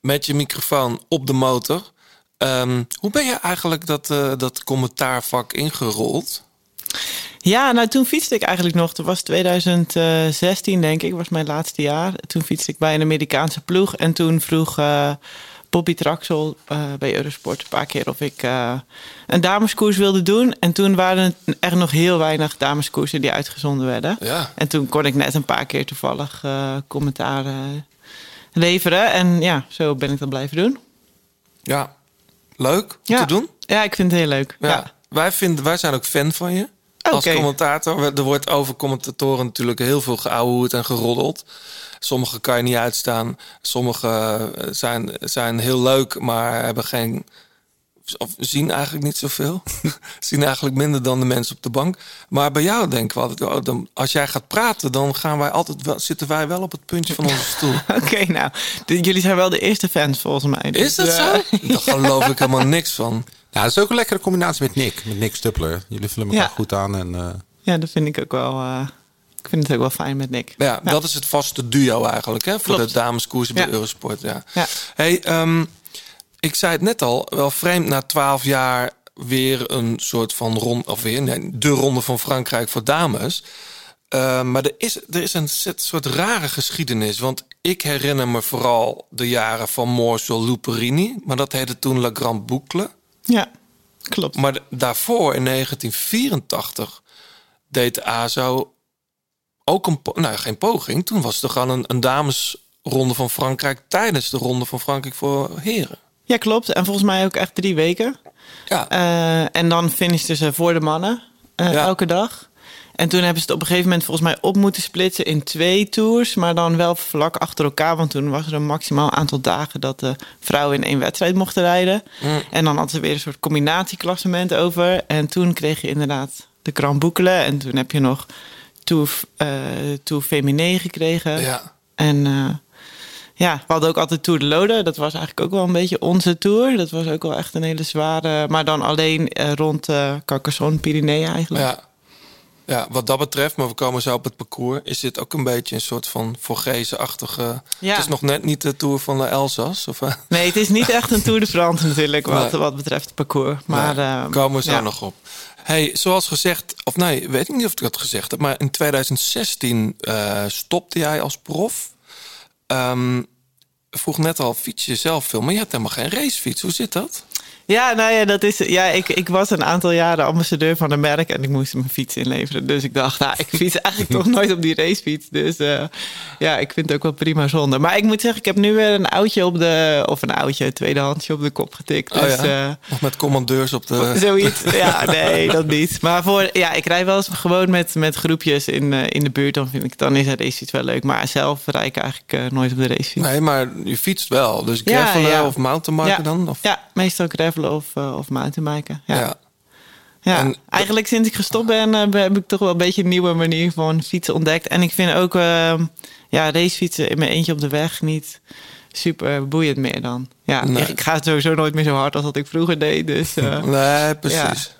Met je microfoon op de motor. Ehm, hoe ben je eigenlijk dat, eh, dat commentaarvak ingerold? Ja, nou toen fietste ik eigenlijk nog. Dat was 2016 denk ik, was mijn laatste jaar. Toen fietste ik bij een Amerikaanse ploeg. En toen vroeg eh, Bobby Traxel eh, bij Eurosport een paar keer of ik eh, een dameskoers wilde doen. En toen waren er nog heel weinig dameskoersen die uitgezonden werden. Ja. En toen kon ik net een paar keer toevallig commentaar leveren. En ja, zo ben ik dat blijven doen. Ja, leuk om Ja. te doen. Ja, ik vind het heel leuk. Ja. Ja. Wij, vinden, wij zijn ook fan van je. Als commentator. Er wordt over commentatoren natuurlijk heel veel geouwehoerd en geroddeld. Sommige kan je niet uitstaan. Sommige eh, zijn, zijn heel leuk, maar hebben geen of zien eigenlijk niet zoveel. zien eigenlijk minder dan de mensen op de bank. Maar bij jou denken we altijd, oh, dan, als jij gaat praten, dan gaan wij altijd wel, zitten wij wel op het puntje van onze stoel. Oké, nou, jullie zijn wel de eerste fans volgens mij. Dus, Is dat eh, zo? Daar geloof ik helemaal niks van. Ja, dat is ook een lekkere combinatie met Nick. Met Nick Stuppler. Jullie vullen elkaar Ja. goed aan. En, eh, Ja, dat vind ik ook wel. eh, ik vind het ook wel fijn met Nick. Ja, dat is het vaste duo eigenlijk, hè? Voor Klopt. de dameskoersen bij Ja. Eurosport, ja. Ja. Hey, ehm, ik zei het net al, wel vreemd na twaalf jaar weer een soort van ronde, of weer, nee, de ronde van Frankrijk voor dames. Eh, maar er is, er is een soort rare geschiedenis. Want ik herinner me vooral de jaren van Morsel Luperini. Maar dat heette toen La Grande Boucle. Ja, klopt. Maar daarvoor, in 1984, deed de ASO ook een... Nou, geen poging. Toen was er gewoon een, een damesronde van Frankrijk... tijdens de ronde van Frankrijk voor heren. Ja, klopt. En volgens mij ook echt drie weken. Ja. Eh, en dan finishten ze voor de mannen eh, Ja. elke dag. En toen hebben ze het op een gegeven moment volgens mij op moeten splitsen in twee tours. Maar dan wel vlak achter elkaar. Want toen was er een maximaal aantal dagen dat de vrouwen in één wedstrijd mochten rijden. Mm. En dan hadden ze weer een soort combinatieklassement over. En toen kreeg je inderdaad de Boucle. En toen heb je nog Tour, eh Tour Féminin gekregen. Ja. En eh, ja, we hadden ook altijd Tour de Lode. Dat was eigenlijk ook wel een beetje onze tour. Dat was ook wel echt een hele zware... Maar dan alleen eh, rond eh Carcassonne, Pyrenee eigenlijk. Ja. Ja, wat dat betreft, maar we komen zo op het parcours... is dit ook een beetje een soort van Vorgezen-achtige... Ja. Het is nog net niet de Tour van de Elzas. Of, eh? Nee, het is niet echt een Tour de France natuurlijk... wat, Nee. wat betreft het parcours. Maar Nee, eh, komen we zo ja. nog op. Hey, zoals gezegd, of nee, weet ik niet of ik dat gezegd heb, maar in 2016 eh, stopte jij als prof. Ehm, vroeg net al, fiets je zelf veel, maar je hebt helemaal geen racefiets. Hoe zit dat? Ja, nou ja, dat is, ja ik, ik was een aantal jaren ambassadeur van een merk en ik moest mijn fiets inleveren. Dus ik dacht, nou, ik fiets eigenlijk toch nooit op die racefiets. Dus eh, ja, ik vind het ook wel prima zonde. Maar ik moet zeggen, ik heb nu weer een oudje op de, of een oudje, tweedehandsje op de kop getikt. Dus, oh ja? eh, Nog met commandeurs op de... Zoiets. Ja, nee, dat niet. Maar voor, ja, ik rij wel eens gewoon met, met groepjes in, eh, in de buurt. Dan vind ik dan is een racefiets wel leuk. Maar zelf rijd ik eigenlijk nooit op de racefiets. Nee, maar je fietst wel. Dus gravelen ja. of mountainbiken dan? Of? Ja, meestal of, uh, of mountainbiken. Ja. Ja. Ja, En- eigenlijk sinds ik gestopt ben, eh, heb ik toch wel een beetje een nieuwe manier van fietsen ontdekt. En ik vind ook eh, ja, racefietsen in mijn eentje op de weg niet super boeiend meer dan. Ja, Nee. ik ga sowieso nooit meer zo hard als dat ik vroeger deed. Dus eh, Nee, precies.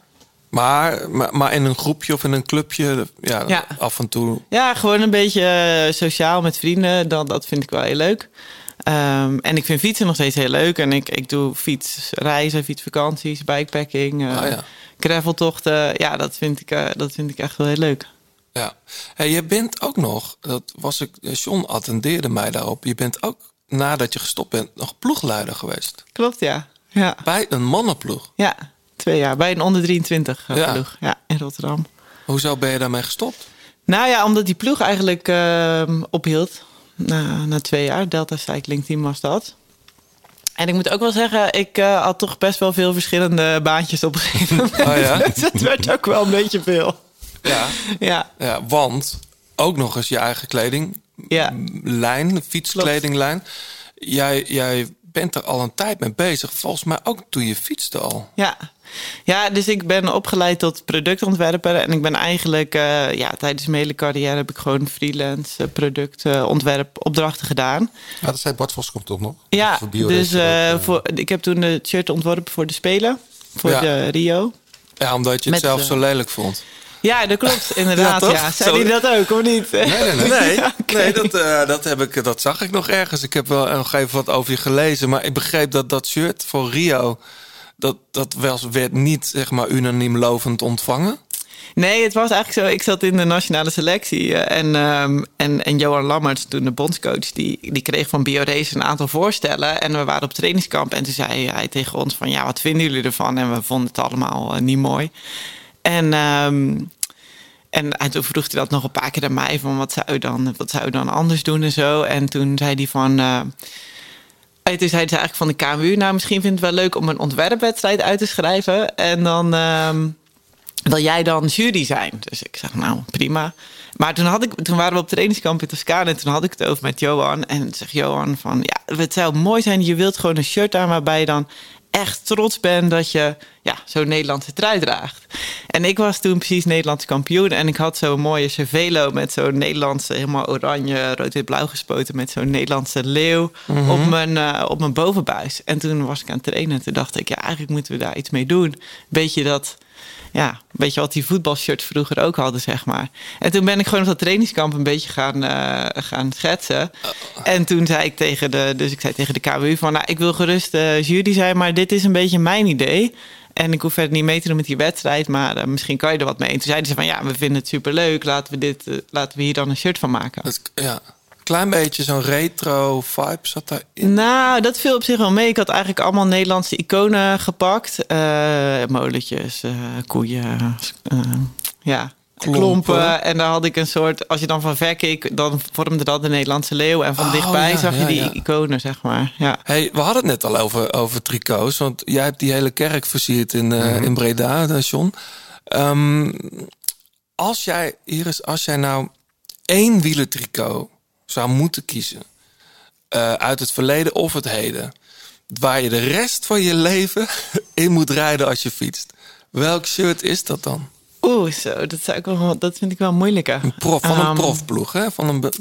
Maar, maar, maar in een groepje of in een clubje, ja, Ja. af en toe. Ja, gewoon een beetje eh, sociaal met vrienden. Dat, dat vind ik wel heel leuk. Ehm, en ik vind fietsen nog steeds heel leuk. En ik, ik doe fietsreizen, fietsvakanties, bikepacking, eh Ah, ja. graveltochten. Ja, dat vind, ik, eh, dat vind ik echt wel heel leuk. Ja. Hey, je bent ook nog, dat was ik, John attendeerde mij daarop. Je bent ook, nadat je gestopt bent, nog ploegleider geweest. Klopt, ja. Ja, Bij een mannenploeg. ja. twee jaar. Bij een onder 23 eh, Ja. ploeg. Ja, in Rotterdam. Hoezo ben je daarmee gestopt? Nou ja, omdat die ploeg eigenlijk ehm, ophield. Na, na twee jaar. Delta Cycling Team was dat. En ik moet ook wel zeggen, ik eh, had toch best wel veel verschillende baantjes op een gegeven moment. Oh ja? Het werd ook wel een beetje veel. Ja. Ja, ja, want ook nog eens je eigen kleding. Ja. Lijn, fietskledinglijn. Jij, jij bent er al een tijd mee bezig. Volgens mij ook toen je fietste al. ja. Ja, dus ik ben opgeleid tot productontwerper. En ik ben eigenlijk, eh, ja, tijdens mijn hele carrière heb ik gewoon freelance eh, productontwerp opdrachten gedaan. Ja, dat zei Bart Voskamp toch nog? Ja, dus eh, voor, ik heb toen de shirt ontworpen voor de Spelen. Voor Ja. de Rio. Ja, omdat je het Met, zelf zo lelijk vond. Ja, dat klopt, inderdaad. Ja, ja? Zei hij dat ook, of niet? Nee, nee, nee. nee, dat, eh, dat, heb ik, dat zag ik nog ergens. Ik heb wel nog even wat over je gelezen. Maar ik begreep dat dat shirt voor Rio... dat, dat wel, werd niet zeg maar, unaniem lovend ontvangen. Nee, het was eigenlijk zo. Ik zat in de nationale selectie. eh, en, ehm, en, en Johan Lammerts, toen de bondscoach, die, die kreeg van BioRace een aantal voorstellen. En we waren op trainingskamp. En toen zei hij tegen ons van, ja, wat vinden jullie ervan? En we vonden het allemaal eh, niet mooi. En, ehm, en, en toen vroeg hij dat nog een paar keer aan mij. Van wat zou je dan, wat zou dan anders doen en zo. En toen zei hij van... eh, en toen ze eigenlijk van de KMU... nou, misschien vindt het wel leuk om een ontwerpwedstrijd uit te schrijven. En dan... ehm, wil jij dan jury zijn? Dus ik zeg, nou, prima. Maar toen, had ik, toen waren we op trainingskamp in Toscane... en toen had ik het over met Johan. En zegt Johan van, ja, het zou mooi zijn... je wilt gewoon een shirt aan waarbij je dan echt trots bent dat je ja, zo'n Nederlandse trui draagt. En ik was toen precies Nederlands kampioen. En ik had zo'n mooie cervelo met zo'n Nederlandse, helemaal oranje, rood-wit-blauw gespoten. Met zo'n Nederlandse leeuw Mhm. op, mijn, eh, op mijn bovenbuis. En toen was ik aan het trainen. En toen dacht ik, ja, eigenlijk moeten we daar iets mee doen. Beetje dat, ja, weet je wat die voetbalshirts vroeger ook hadden, zeg maar. En toen ben ik gewoon op dat trainingskamp een beetje gaan, eh, gaan schetsen. En toen zei ik tegen de, dus ik zei tegen de KWU van, nou, ik wil gerust eh jury zijn, maar dit is een beetje mijn idee. En ik hoef verder niet mee te doen met die wedstrijd, maar eh, misschien kan je er wat mee. En toen zeiden ze van, ja, we vinden het superleuk, laten we, dit, laten we hier dan een shirt van maken. Dat, ja, klein beetje zo'n retro vibe zat daarin. Nou, dat viel op zich wel mee. Ik had eigenlijk allemaal Nederlandse iconen gepakt. Eh molletjes, eh, koeien, eh, ja, Klompen. klompen. En daar had ik een soort... Als je dan van ver keek, dan vormde dat de Nederlandse leeuw. En van Oh, dichtbij ja, zag je die ja. iconen, zeg maar. Ja. Hey, we hadden het net al over, over tricots. Want jij hebt die hele kerk versierd in, eh, Mhm. in Breda, John. Ehm, als jij, Iris, als jij nou één wielertricot zou moeten kiezen... eh, uit het verleden of het heden... waar je de rest van je leven in moet rijden als je fietst. Welk shirt is dat dan? Oeh, zo, dat, zou ik wel, dat vind ik wel moeilijker. Een prof, van een Ehm, profploeg, hè? Van een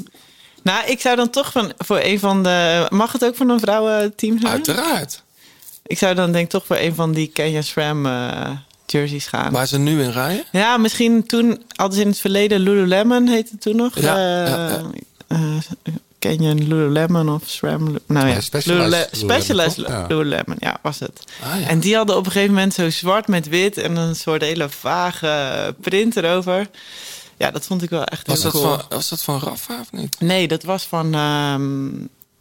Nou, ik zou dan toch van, voor een van de... Mag het ook van een vrouwenteam zijn? Uiteraard. Ik zou dan denk ik toch voor een van die Kenya SRAM eh, jerseys gaan. Waar ze nu in rijden? Ja, misschien toen ze in het verleden Lululemon heette het toen nog. Ja, Eh, ja, ja. Canyon Lululemon of SRAM. Nou ja, Ja, Specialized Lulule- Specialized. Lululemon, ja, was het. Ah, ja. En die hadden op een gegeven moment zo zwart met wit en een soort hele vage print erover. Ja, dat vond ik wel echt Was heel dat, cool. van, was dat van Rafa of niet? Nee, dat was van. ehm,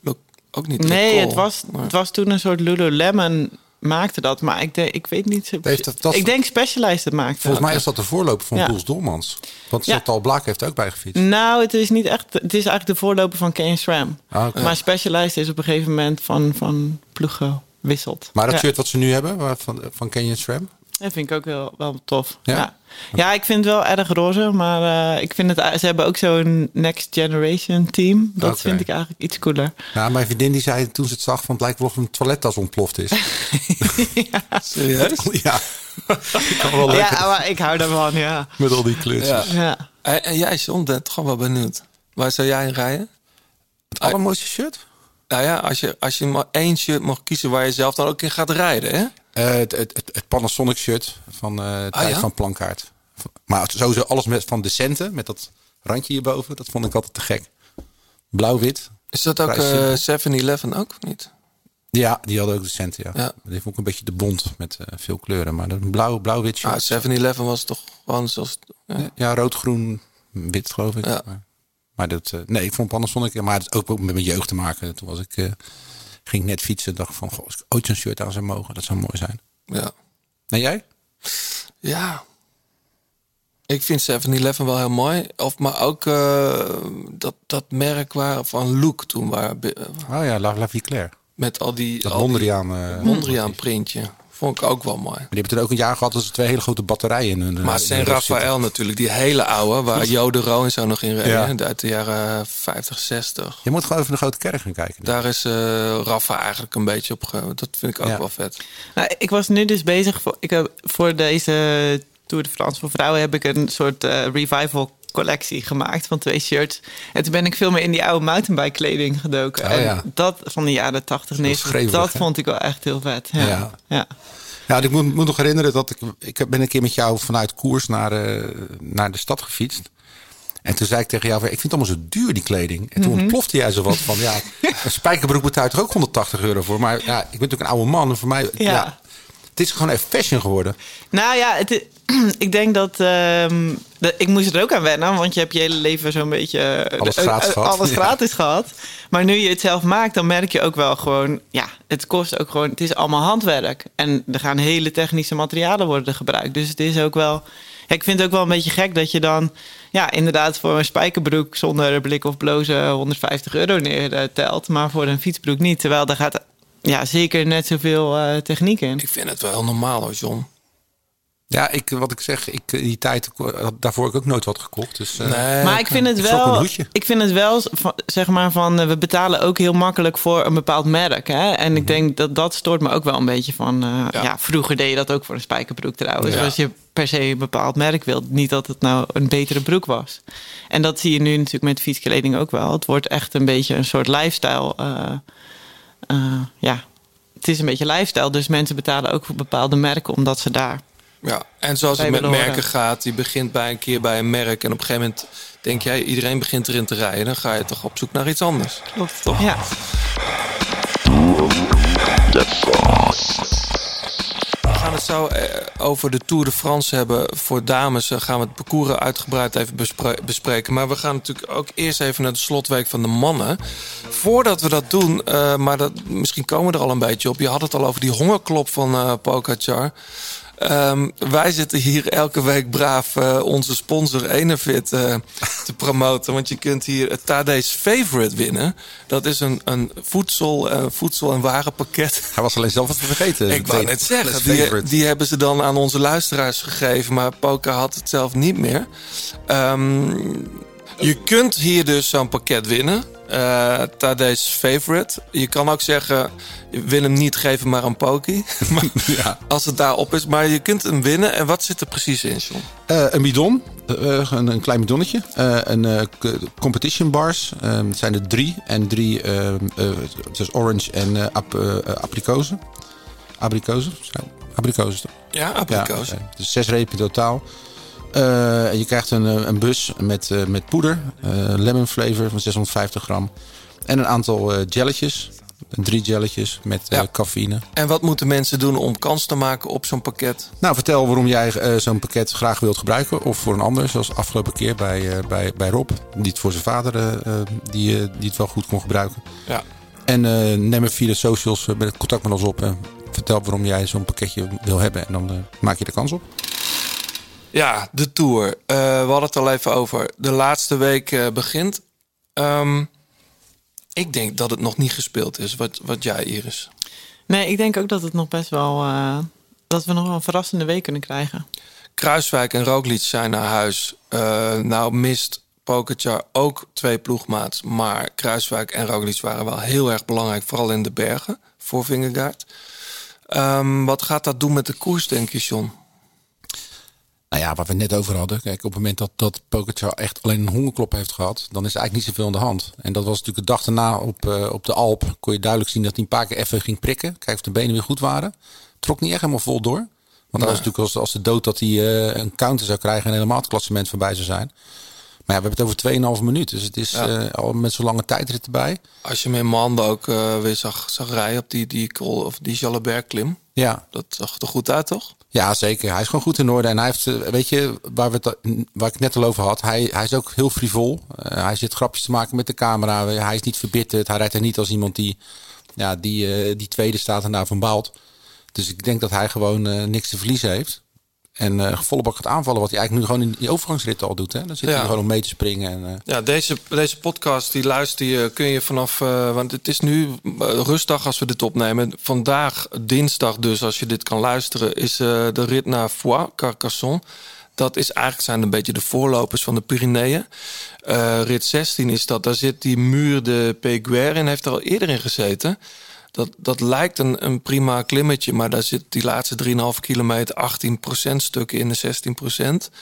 Lo- Ook niet. nee, het was, maar- het was toen een soort Lululemon maakte dat, maar ik, denk, ik weet niet. Heeft dat- dat- ik denk Specialized het maakte. Volgens mij is dat de voorloper van Ja. Dolmans. Want Ja. Chantal Blaak heeft ook bij gefietst. Nou, het is niet echt. Het is eigenlijk de voorloper van Kane SRAM. Ah. Maar Specialized is op een gegeven moment van, van ploeg gewisseld. Maar dat ja. shirt wat ze nu hebben, van, van Canyon SRAM. Dat vind ik ook wel, wel tof. Ja? Ja. Ja. ik vind het wel erg roze, maar eh, ik vind het, ze hebben ook zo'n Next Generation team. Dat vind ik eigenlijk iets cooler. Ja, mijn vriendin die zei toen ze het zag van het lijkt wel of een toilettas ontploft is. Serieus? ja. Ik kan wel lekker Ja, maar ik hou daarvan, ja. met al die kleurtjes. Ja. ja. En, en jij, John, ben toch wel benieuwd. Waar zou jij in rijden? Het allermooiste shirt? Nou ja, als je, als je maar één shirt mag kiezen waar je zelf dan ook in gaat rijden, hè? Eh, het, het, Panasonic shirt van eh tijd Ah, ja? van Plankaart. Maar sowieso alles met, van Decente, met dat randje hierboven. Dat vond ik altijd te gek. Blauw-wit. Is dat ook Vrij eh simpel. 7-Eleven ook, of niet? Ja, die hadden ook Decente, ja. Ja. Die vond ik een beetje de bont met eh, veel kleuren. Maar een blauw, blauw-wit shirt. Ah, 7-Eleven was toch gewoon zoals... Ja. Ja, rood, groen, wit geloof ik. Ja. Maar, maar dat, eh, nee, ik vond Panasonic, maar het ook met mijn jeugd te maken. Toen was ik, eh, ging ik net fietsen, dacht van, goh, als ik ooit zo'n shirt aan zou mogen, dat zou mooi zijn. Ja. En jij? Ja. Ik vind 7-Eleven wel heel mooi. Of, maar ook eh, dat, dat merk waar, van Look toen. Waar, Oh ja, La, La Vie Claire. met al die... Dat al die Mondriaan. eh, Mondriaan printje. Vond ik ook wel mooi. Maar die hebben er ook een jaar gehad dat ze twee hele grote batterijen in hun. Maar Saint hun rug zitten. Raphaël natuurlijk, die hele oude, waar Jode Ro en zo nog in reden. Ja. Uit de jaren 50, 60. Je moet gewoon even naar de grote kerk gaan kijken. Daar is eh Rafa eigenlijk een beetje op ge... Dat vind ik ook Ja. wel vet. Nou, ik was nu dus bezig voor, ik heb, voor deze Tour de France voor vrouwen heb ik een soort eh, revival collectie gemaakt van twee shirts. En toen ben ik veel meer in die oude mountainbike kleding gedoken. Oh, en ja. dat van de jaren 80, 90, schreeuwerig, dat hè? vond ik wel echt heel vet. Ja. Ja. ja. Ja, ik moet, moet nog herinneren dat ik, ik ben een keer met jou vanuit koers naar, eh, naar de stad gefietst. En toen zei ik tegen jou, van, ik vind het allemaal zo duur die kleding. En toen Mhm. ontplofte jij zo wat van, ja, een spijkerbroek betaalt toch ook 180 euro voor. Maar ja, ik ben natuurlijk een oude man en voor mij, ja. Ja. Het is gewoon even fashion geworden. Nou ja, het, ik denk dat, ehm, dat- Ik moest er ook aan wennen, want je hebt je hele leven zo'n beetje... eh, Alles eh, gratis eh, gehad. Alles Ja. gratis gehad. Maar nu je het zelf maakt, dan merk je ook wel gewoon... Ja, het kost ook gewoon... Het is allemaal handwerk. En er gaan hele technische materialen worden gebruikt. Dus het is ook wel... Ja, ik vind het ook wel een beetje gek dat je dan... Ja, inderdaad voor een spijkerbroek zonder blik of blozen 150 euro neertelt. Maar voor een fietsbroek niet. Terwijl daar gaat ja, zeker net zoveel eh, techniek in. Ik vind het wel heel normaal hoor, John. Ja, ik, wat ik zeg, ik, in die tijd, had- daarvoor heb ik ook nooit wat gekocht. Dus, eh, maar ik vind het ik wel. Ik vind het wel, van- zeg maar, van eh, we betalen ook heel makkelijk voor een bepaald merk. Hè? En Mhm. ik denk dat dat stoort me ook wel een beetje van. eh, ja. vroeger deed je dat ook voor een spijkerbroek trouwens. Ja. Als je per se een bepaald merk wilt, niet dat het nou een betere broek was. En dat zie je nu natuurlijk met fietskleding ook wel. Het wordt echt een beetje een soort lifestyle. eh, eh, ja, het is een beetje lifestyle. Dus mensen betalen ook voor bepaalde merken omdat ze daar. Ja, en zoals het met merken gaat, je begint bij een keer bij een merk en op een gegeven moment denk jij, iedereen begint erin te rijden, dan ga je toch op zoek naar iets anders. Klopt. Toch? Ja. Gaan het zo eh, over de Tour de France hebben. Voor dames eh, gaan we het parcours uitgebreid even bespre- bespreken. Maar we gaan natuurlijk ook eerst even naar de slotweek van de mannen. Voordat we dat doen, eh, maar dat, misschien komen we er al een beetje op. Je had het al over die hongerklop van Pogacar. Ehm, wij zitten hier elke week braaf eh, onze sponsor Enervit eh, te promoten. Want je kunt hier het Tade's Favorite winnen. Dat is een, een voedsel, eh, voedsel- en warenpakket. Hij was alleen zelf even vergeten. Ik wou net zeggen, die, die hebben ze dan aan onze luisteraars gegeven. Maar Poca had het zelf niet meer. Ehm, je kunt hier dus zo'n pakket winnen. Eh Tade's Favorite. Je kan ook zeggen, wil hem niet geven, maar een Poki. Maar Ja. Als het daarop is. Maar je kunt hem winnen. En wat zit er precies in, John? Eh, een bidon, eh, een, een klein bidonnetje. Een competition bars. Het zijn er drie. En drie, het is orange en ap, eh, abrikozen. Abrikozen? Abrikozen toch? Ja, abrikoos. Ja, dus zes repen in totaal. Eh, je krijgt een, eh, een bus met, eh, met poeder. lemon flavor van 650 gram. En een aantal jelletjes. Drie jelletjes met Ja. cafeïne. En wat moeten mensen doen om kans te maken op zo'n pakket? Nou, vertel waarom jij zo'n pakket graag wilt gebruiken. Of voor een ander, zoals afgelopen keer bij, bij, bij Rob. Die het voor zijn vader die, die het wel goed kon gebruiken. Ja. En neem via de socials contact met ons op. En vertel waarom jij zo'n pakketje wil hebben. En dan maak je de kans op. Ja, de Tour. Eh, we hadden het al even over. De laatste week eh, begint. Ehm, ik denk dat het nog niet gespeeld is. Wat, wat jij, Iris? Nee, ik denk ook dat het nog best wel. eh, dat we nog wel een verrassende week kunnen krijgen. Kruiswijk en Roglic zijn naar huis. Nou mist Pogacar ook twee ploegmaats. Maar Kruiswijk en Roglic waren wel heel erg belangrijk. Vooral in de bergen voor Vingegaard. Ehm, wat gaat dat doen met de koers, denk je, John? Nou ja, waar we het net over hadden. Kijk, op het moment dat, dat Pogacar echt alleen een hongerklop heeft gehad, dan is er eigenlijk niet zoveel aan de hand. En dat was natuurlijk de dag daarna op, eh, op de Alp. Kon je duidelijk zien dat hij een paar keer even ging prikken. Kijken of de benen weer goed waren. Trok niet echt helemaal vol door. Want dat was natuurlijk als, als de dood dat hij eh, een counter zou krijgen en helemaal het klassement voorbij zou zijn. Maar ja, we hebben het over 2,5 minuut. Dus het is Ja. eh, al met zo'n lange tijdrit erbij. Als je hem in Mande ook weer zag, zag rijden op die, die, of die Jalabert klim. Ja. Dat zag er goed uit, toch? Ja, zeker. Hij is gewoon goed in orde. En hij heeft, eh, weet je, waar, we waar ik het net al over had, hij, hij is ook heel frivol. Eh, hij zit grapjes te maken met de camera. Hij is niet verbitterd. Hij rijdt er niet als iemand die, ja, die, eh, die tweede staat en daarvan baalt. Dus ik denk dat hij gewoon eh, niks te verliezen heeft. En volle bak gaat aanvallen, wat hij eigenlijk nu gewoon in die overgangsrit al doet. Hè? Dan zit Ja. hij gewoon om mee te springen. En, eh, Ja, deze, deze podcast die luister je, kun je vanaf. eh, want het is nu rustdag als we dit opnemen. Vandaag, dinsdag dus, als je dit kan luisteren, is de rit naar Foix, Carcassonne. Dat is eigenlijk zijn een beetje de voorlopers van de Pyreneeën. Rit 16 is dat. Daar zit die muur de Péguerre in, heeft er al eerder in gezeten. Dat, dat lijkt een, een prima klimmetje, maar daar zit die laatste 3,5 kilometer 18% stukken in de 16%.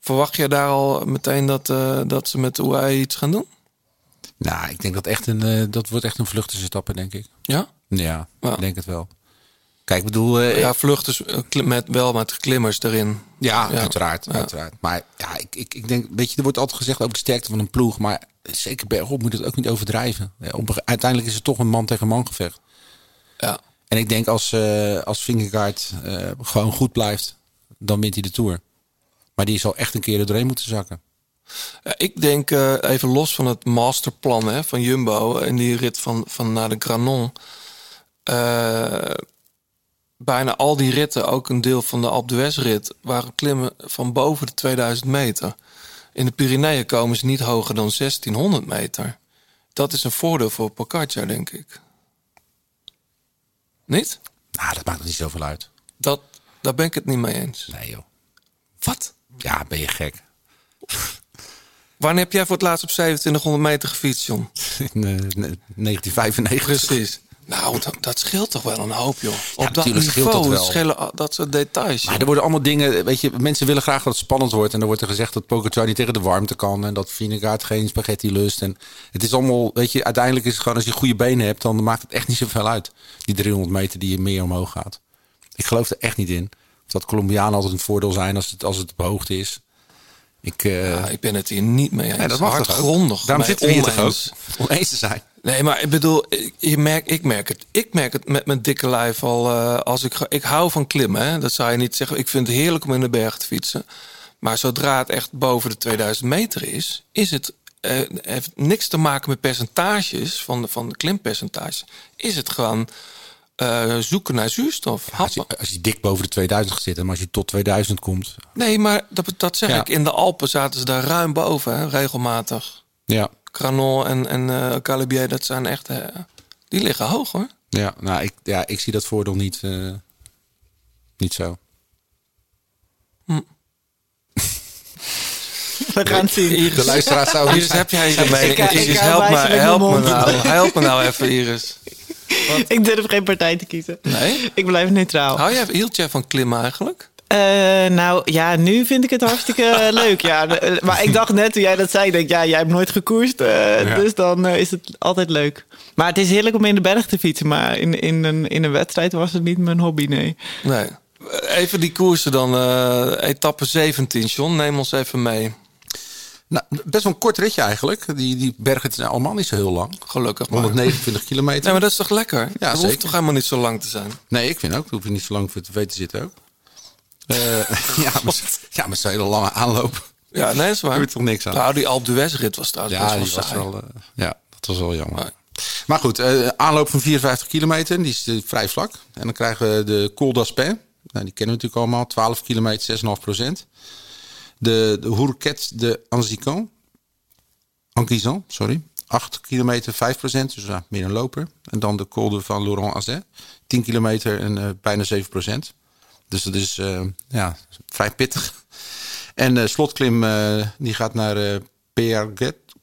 Verwacht je daar al meteen dat, eh, dat ze met de UAE iets gaan doen? nou, ik denk dat echt een, eh, dat wordt echt een vluchtersetappe, denk ik. Ja? Ja, Ja. ik denk het wel. Kijk, ik bedoel... eh, Ja, vluchters met, wel met klimmers erin. Ja, Ja. uiteraard, Ja. uiteraard. Maar ja, ik, ik, ik denk, weet je, er wordt altijd gezegd over de sterkte van een ploeg, maar zeker bergop moet het ook niet overdrijven. Uiteindelijk is het toch een man tegen man gevecht. Ja. En ik denk als, eh als Vingegaard eh, gewoon goed blijft, dan wint hij de Tour. Maar die zal echt een keer er doorheen moeten zakken. Ik denk eh, even los van het masterplan hè, van Jumbo en die rit van, van naar de Granon. bijna al die ritten, ook een deel van de Alpe d'Huez rit, waren klimmen van boven de 2000 meter. In de Pyreneeën komen ze niet hoger dan 1600 meter. Dat is een voordeel voor Pogacar, denk ik. Niet? Nou, dat maakt niet zoveel uit. Dat, Daar ben ik het niet mee eens. Nee joh. Wat? Ja, ben je gek. Wanneer heb jij voor het laatst op 2700 meter gefietst, John? In eh, 1995. Precies. Nou, dat, dat scheelt toch wel een hoop, joh. Op dat natuurlijk scheelt niveau dat wel. schelen dat soort details. Maar er worden allemaal dingen, weet je, mensen willen graag dat het spannend wordt. En dan wordt er gezegd dat Pogacar niet tegen de warmte kan. En dat Vinegaard geen spaghetti lust. En het is allemaal, weet je, uiteindelijk is het gewoon als je goede benen hebt, dan maakt het echt niet zoveel uit. Die 300 meter die je meer omhoog gaat. Ik geloof er echt niet in. Dat Colombianen altijd een voordeel zijn als het, als het op hoogte is. Ik, eh, Ja, ik ben het hier niet mee eens. nee, dat mag? Hardgrondig. Daarom zitten we hier toch ook? oneens. Oneens te zijn. Nee, maar ik bedoel, ik, je merk, ik, merk het, ik merk het met mijn dikke lijf al. eh, als ik, ga- ik hou van klimmen, hè? dat zou je niet zeggen. Ik vind het heerlijk om in de berg te fietsen. Maar zodra het echt boven de 2000 meter is, is het. eh, heeft niks te maken met percentages van de, van de klimpercentage. Is het gewoon eh, zoeken naar zuurstof. Als je, happen. als je dik boven de 2000 gaat zitten, maar als je tot 2000 komt. Nee, maar dat, dat zeg Ja. ik. In de Alpen zaten ze daar ruim boven, hè, regelmatig. Ja, Granon en, en eh Calibier, dat zijn echt. eh, die liggen hoog hoor. ja, nou, ik, ja, ik zie dat voordeel niet, eh, niet zo. We gaan het zien. De luisteraar zou Iris, heb jij hier Iris, help, me, help, me nou, help me nou even, Iris. Ik durf geen partij te kiezen. Nee? Ik blijf neutraal. Hou jij, hield jij van klimmen eigenlijk? Eh, nou ja, nu vind ik het hartstikke leuk. Ja. Maar ik dacht net toen jij dat zei, ik denk ja, jij hebt nooit gekoerst. eh, Dus dan eh, is het altijd leuk. Maar het is heerlijk om in de berg te fietsen. Maar in, in, een, in een wedstrijd was het niet mijn hobby, nee. Nee. Even die koersen dan. eh, etappe 17, John. Neem ons even mee. Nou, best wel een kort ritje eigenlijk. Die, die bergen zijn allemaal niet zo heel lang. Gelukkig maar. 129 kilometer. Nee, maar dat is toch lekker? Ja, dat zeker. hoeft toch helemaal niet zo lang te zijn? Nee, ik vind ook. Daar hoef je niet zo lang voor te zitten ook. Eh, ja, maar, ja, met zo'n hele lange aanloop. Ja, nee, is waar. Heb je toch niks aan. Nou, die Alpe d'Huez rit was trouwens Ja, die best wel was wel, eh, ja, dat was wel jammer. Maar goed, eh, aanloop van 54 kilometer, die is vrij vlak. En dan krijgen we de Col d'Aspin. Nou, die kennen we natuurlijk allemaal. 12 kilometer, 6,5 procent. De, de Hourquet de Anzican. Anquizan, sorry. 8 kilometer, 5 procent. Dus ja, meer een loper. En dan de Col de van Laurent Azet. 10 kilometer en bijna 7 procent. Dus dat is eh, ja, vrij pittig. En de slotklim eh, die gaat naar eh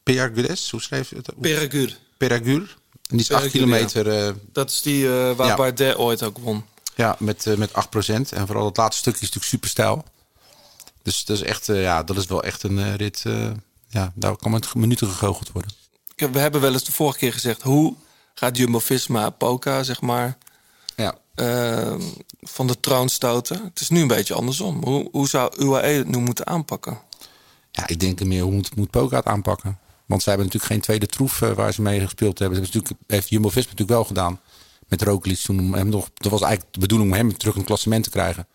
Pergues. Hoe schreef je het? Peragur. Peragur. En die is 8 Peragur, kilometer eh, Dat is die eh, waar Ja. Bardet ooit ook won. ja, met, eh, met 8% En vooral het laatste stukje is natuurlijk super stijl. Dus dat is, echt, eh, ja, dat is wel echt een eh, rit. eh, ja, daar kan met minuten gegoocheld worden. We hebben wel eens de vorige keer gezegd... hoe gaat Jumbo-Visma Poca, zeg maar... Ja. eh, van de troon stoten? Het is nu een beetje andersom. Hoe, hoe zou UAE het nu moeten aanpakken? ja, ik denk meer hoe moet, moet het aanpakken. Want zij hebben natuurlijk geen tweede troef eh, waar ze mee gespeeld hebben. Dat natuurlijk, heeft Jumbo-Visma natuurlijk wel gedaan. Met Roglic toen hem nog... Dat was eigenlijk de bedoeling om hem terug in het klassement te krijgen.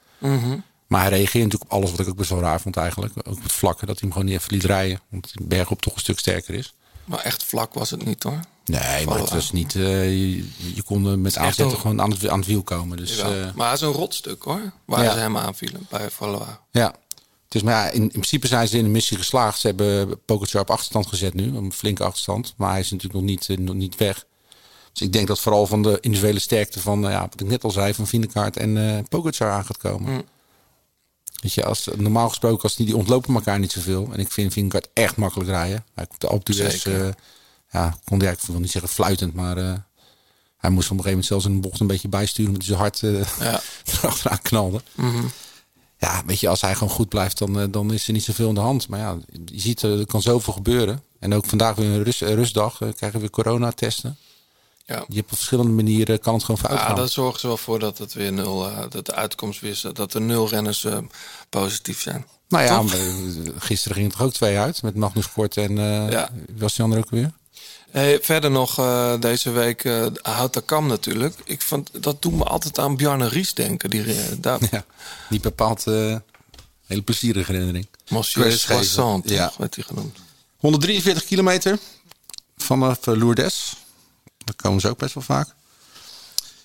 Maar hij reageerde natuurlijk op alles wat ik ook best wel raar vond eigenlijk. Ook op het dat hij hem gewoon niet even liet rijden. Want bergop toch een stuk sterker is. Maar echt vlak was het niet, hoor. Nee, maar het Voilà. was niet... eh, je, je kon met aanzetten een- gewoon aan het, aan het wiel komen. Dus eh, maar het is een rotstuk, hoor. Waar Ja. ze hem aanvielen bij Valois. ja. Dus maar ja, in, in principe zijn ze in de missie geslaagd. Ze hebben Pogacar op achterstand gezet nu. Een flinke achterstand. Maar hij is natuurlijk nog niet, eh, nog niet weg. Dus ik denk dat vooral van de individuele sterkte van... eh, ja, wat ik net al zei, van Vindekaart en eh Pogacar aan gaat komen. Mm. Weet je, als, normaal gesproken als die, die ontlopen elkaar niet zoveel. En ik vind Vindekaart echt makkelijk rijden. Hij komt de Alpe eh, ja, kon hij, ik wil niet zeggen fluitend, maar... eh, hij moest op een gegeven moment zelfs in de bocht een beetje bijsturen... omdat hij zo hard Ja. erachteraan knalde. Mhm. Ja, weet je, als hij gewoon goed blijft, dan, eh, dan is er niet zoveel in de hand. Maar ja, je ziet, er kan zoveel gebeuren. En ook vandaag weer een rust, rustdag, krijgen we weer corona-testen. Ja. Je hebt op verschillende manieren, kan het gewoon fout Ja, gaan. daar zorgen ze wel voor dat het weer nul, eh, dat de uitkomst weer dat er nul renners positief zijn. Nou ja, Toch? gisteren ging het er ook twee uit. Met Magnus Kort en eh, Ja. was die andere ook weer? Hey, verder nog eh, deze week uh, Houten Kam natuurlijk. Ik vond, dat doet me altijd aan Bjarne Ries denken. Die, eh, daar, Ja, niet bepaald eh hele plezierige herinnering. Monsieur. Soissant, Ja. werd hij genoemd. 143 kilometer vanaf eh, Lourdes. Daar komen ze ook best wel vaak.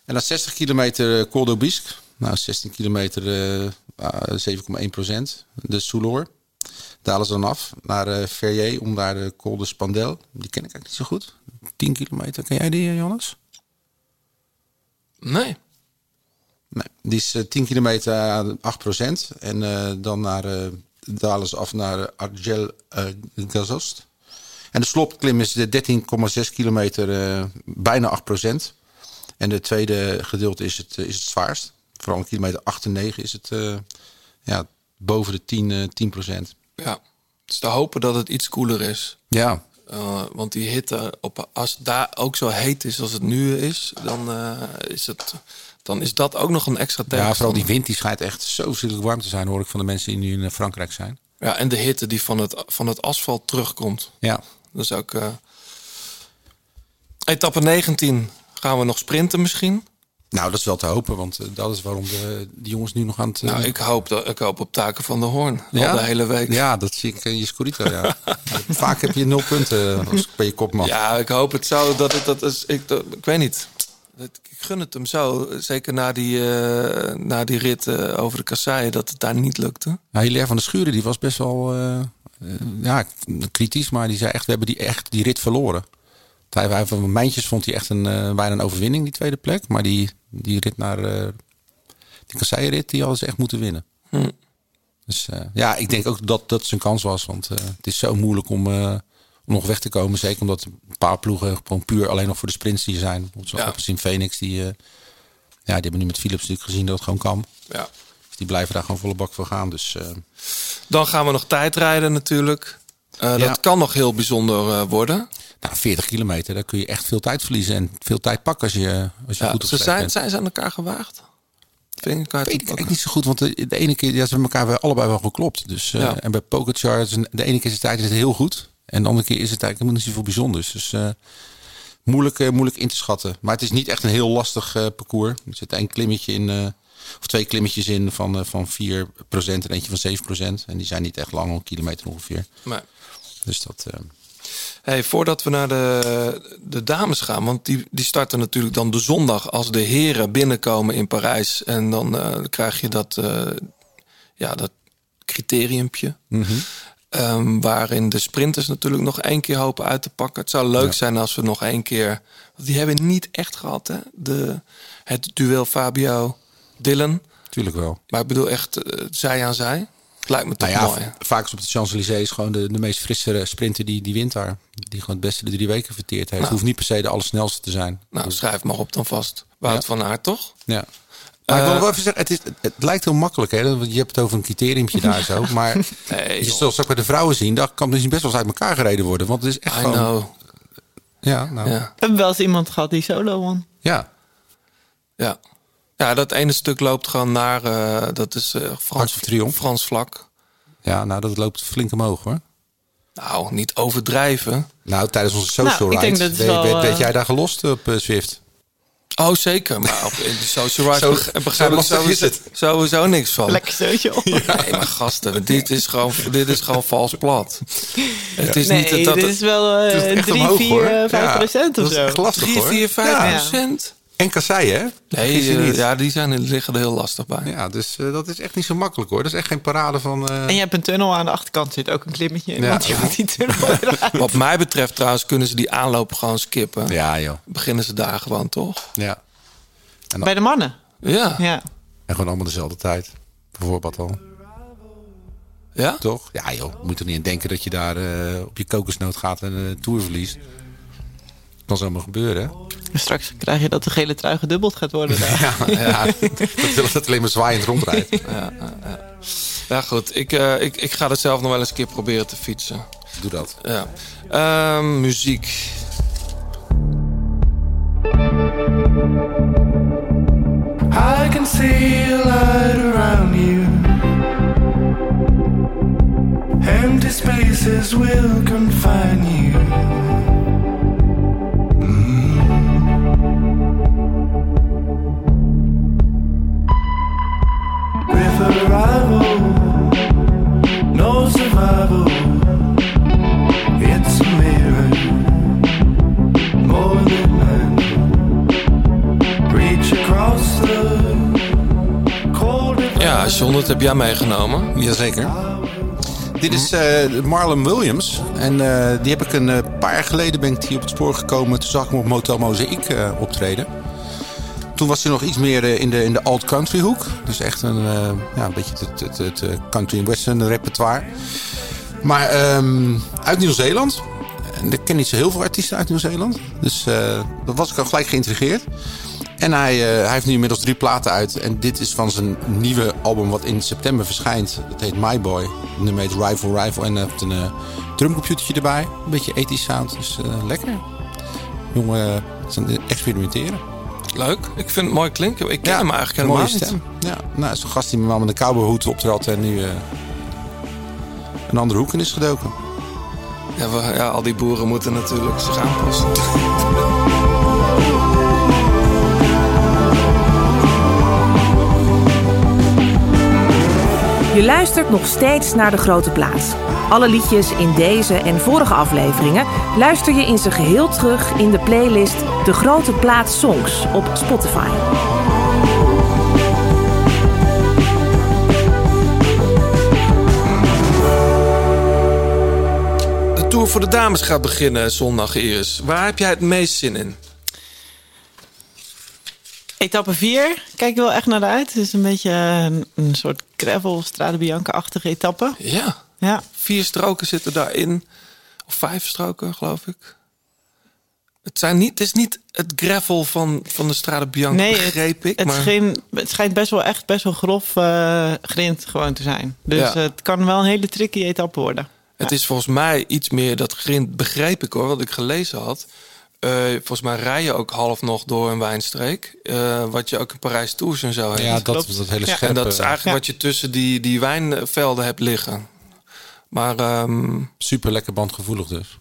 En dan 60 kilometer eh, Col. Nou, 16 kilometer eh, ah, 7,1 procent. De Soulor. Dalen ze dan af naar eh Ferrier om daar de Col de Spandel. Die ken ik eigenlijk niet zo goed. 10 kilometer. Ken jij die, eh, Jonas? Nee. Nee, die is eh, 10 kilometer aan 8% En eh, dan naar, eh, dalen ze af naar Argel eh Gazost. En de slopklim is de 13,6 kilometer, eh, bijna 8% En de tweede gedeelte is het, eh, is het zwaarst. Vooral kilometer 8 en 9 is het eh, ja, boven de 10, eh 10 Ja, dus te hopen dat het iets koeler is. Ja, Eh, want die hitte, op, als het daar ook zo heet is als het nu is, dan, eh, is, het, dan is dat ook nog een extra ja, tegenstander. vooral die wind die schijnt echt zo zielig warm te zijn, hoor ik van de mensen die nu in eh, Frankrijk zijn. Ja, en de hitte die van het, van het asfalt terugkomt. Ja, is ook. Etappe 19 gaan we nog sprinten misschien. Nou dat is wel te hopen, want eh, dat is waarom de, die jongens nu nog aan het... eh, Nou, ik hoop, dat, ik hoop op taken van de Hoorn. Ja? Al de hele week. Ja, dat zie ik in je Scorito, ja. Vaak heb je nul punten als bij je kopman. Ja, ik hoop het zo dat het dat is. Ik, dat, ik weet niet. Ik gun het hem zo. Zeker na die, eh, na die rit eh, over de kasseien, dat het daar niet lukte. Nou, Hilaire van der Schuren die was best wel eh, eh, ja, kritisch, maar die zei echt, we hebben die, echt die rit verloren. Hij, hij van Mijntjes vond hij echt een, eh, bijna een overwinning, die tweede plek. Maar die, die rit naar eh die kasseienrit, die hadden ze echt moeten winnen. Hm. Dus eh, ja, ik denk ook dat dat zijn kans was. Want het is zo moeilijk om, om nog weg te komen. Zeker omdat een paar ploegen gewoon puur alleen nog voor de sprints die zijn. Zoals Ja. Phoenix, die, ja, die hebben nu met Philips natuurlijk gezien dat het gewoon kan. Ja. Dus die blijven daar gewoon volle bak voor gaan. Dus Dan gaan we nog tijdrijden natuurlijk. Ja. Dat kan nog heel bijzonder worden. Nou, 40 kilometer, daar kun je echt veel tijd verliezen. En veel tijd pakken als je, als je Ja, goed op ze zijn, bent. zijn ze aan elkaar gewaagd? Vind ik weet ik eigenlijk niet zo goed, want de, de ene keer ja, ze hebben elkaar allebei wel geklopt. Dus, Ja. En bij Pokerchart, is de ene keer is het eigenlijk heel goed. En de andere keer is het eigenlijk helemaal niet zoveel bijzonders. Dus eh, moeilijk, eh, moeilijk in te schatten. Maar het is niet echt een heel lastig parcours. Er zit één klimmetje in, of twee klimmetjes in van, van 4% en eentje van 7%. En die zijn niet echt lang, een kilometer ongeveer. Maar, Dus dat... hey, voordat we naar de, de dames gaan, want die, die starten natuurlijk dan de zondag als de heren binnenkomen in Parijs. En dan eh, krijg je dat, eh, ja, dat criteriumpje. mhm. Ehm, waarin de sprinters natuurlijk nog één keer hopen uit te pakken. Het zou leuk Ja. zijn als we nog één keer. want Die hebben niet echt gehad, hè? De, het duel Fabio Dylan. Tuurlijk wel. Maar ik bedoel echt eh, zij aan zij. Het lijkt me toch Nou ja, mooi. vaak is op de Champs-Élysées gewoon de, de meest frisse sprinter die, die wint daar. Die gewoon het beste de drie weken verteerd heeft. Nou. Hoeft niet per se de allersnelste te zijn. Nou, schrijf maar op dan vast. Wout Ja. van Aert, toch? Ja. Maar ik Eh, wil wel even zeggen, het, is, het lijkt heel makkelijk, hè? Want je hebt het over een criteriumpje daar zo. Maar Nee, je zult straks bij de vrouwen zien, daar kan dus best wel eens uit elkaar gereden worden. Want het is echt I gewoon... know. Ja, nou, ja. Ja. We hebben wel eens iemand gehad die solo won. Ja. ja, dat ene stuk loopt gewoon naar... eh, dat is eh, Arc Frans, de Triomphe. Frans vlak. Ja, nou, dat loopt flink omhoog, hoor. Nou, niet overdrijven. Nou, tijdens onze social Nou, ride, wel, eh, jij daar gelost op eh, Zwift? Oh, zeker. Maar op in die social rights Zo- beg- begrijp zo ik sowieso, het. sowieso niks van. Lekker zootje op. Nee, maar gasten, dit is gewoon, dit is gewoon vals plat. Het is Nee, niet dat dit het is wel Het is eh echt 3, omhoog, 4, hoor. 5 Ja, procent of zo. echt lastig, 3, hoor. 4, 5 Ja. procent. En kasseien, hè? Nee, eh, niet. ja, die zijn, liggen er heel lastig bij. Ja, dus eh, dat is echt niet zo makkelijk, hoor. Dat is echt geen parade van... eh, En je hebt een tunnel aan de achterkant, zit ook een klimmetje in. Ja. Want je moet die tunnel. Wat mij betreft trouwens kunnen ze die aanloop gewoon skippen. Ja, joh. Beginnen ze daar gewoon, toch? Ja. Bij de mannen. Ja. Ja. En gewoon allemaal dezelfde tijd. Bijvoorbeeld al. Ja? Toch? Ja joh, je moet er niet aan denken dat je daar eh, op je kokosnoot gaat en de Tour verliest. Kan zomaar gebeuren, hè? Straks krijg je dat de gele trui gedubbeld gaat worden. daar. Ja, ja dat wil dat alleen maar zwaaiend rondrijdt. Ja, goed. Ik, eh, ik, ik ga het zelf nog wel eens een keer proberen te fietsen. Doe dat. Ja. Ehm, muziek. I can see a light around you. Empty spaces will confine you. Ja, John, dat heb jij meegenomen. Jazeker. Dit is eh, Marlon Williams. En eh, die heb ik een eh, paar jaar geleden ben ik hier op het spoor gekomen. Toen zag ik hem op Motel Mozaïek eh, optreden. Toen was hij nog iets meer eh, in de, in de alt country hoek. Dus echt een, eh, ja, een beetje het, het, het, het country western repertoire. Maar ehm, uit Nieuw-Zeeland. Ik ken niet zo heel veel artiesten uit Nieuw-Zeeland. Dus uh, dat was ik al gelijk geïntrigeerd. En hij, hij heeft nu inmiddels drie platen uit. En dit is van zijn nieuwe album wat in september verschijnt. Dat heet My Boy. Nummer heet Rival Rival. En hij heeft een uh, drumcomputertje erbij. Een beetje ethisch sound. Dus lekker. Jongen, experimenteren. Leuk. Ik vind het mooi klinken. Ik ken hem eigenlijk helemaal mooie niet. stem. Ja, nou, zo'n gast die me met een cowboyhoed optrad en nu uh, een andere hoek in is gedoken. Ja, we, ja, al die boeren moeten natuurlijk zich aanpassen. Je luistert nog steeds naar De Grote Plaats. Alle liedjes in deze en vorige afleveringen luister je in zijn geheel terug in de playlist De Grote Plaats Songs op Spotify. De Tour voor de Dames gaat beginnen zondag, Iris. Waar heb jij het meest zin in? Etappe 4, kijk ik wel echt naar uit. Het is een beetje een, een soort gravel, Strade Bianca-achtige etappe. Ja. Ja. Vier stroken zitten daarin. Of vijf stroken, geloof ik. Het, zijn niet, het is niet het gravel van, van de Strade Bianca, Nee, begreep het, ik. het, maar... het schijnt best wel echt best wel grof eh, grind gewoon te zijn. Dus Ja. het kan wel een hele tricky etappe worden. Het is volgens mij iets meer dat grind, begreep ik hoor, wat ik gelezen had. Eh, volgens mij rij je ook half nog door een wijnstreek. eh, wat je ook in Parijs Tours en zo hebt. Ja, dat- Klopt. dat hele scherpe- En dat is eigenlijk Ja. wat je tussen die, die wijnvelden hebt liggen. Maar, ehm, Super lekker bandgevoelig dus.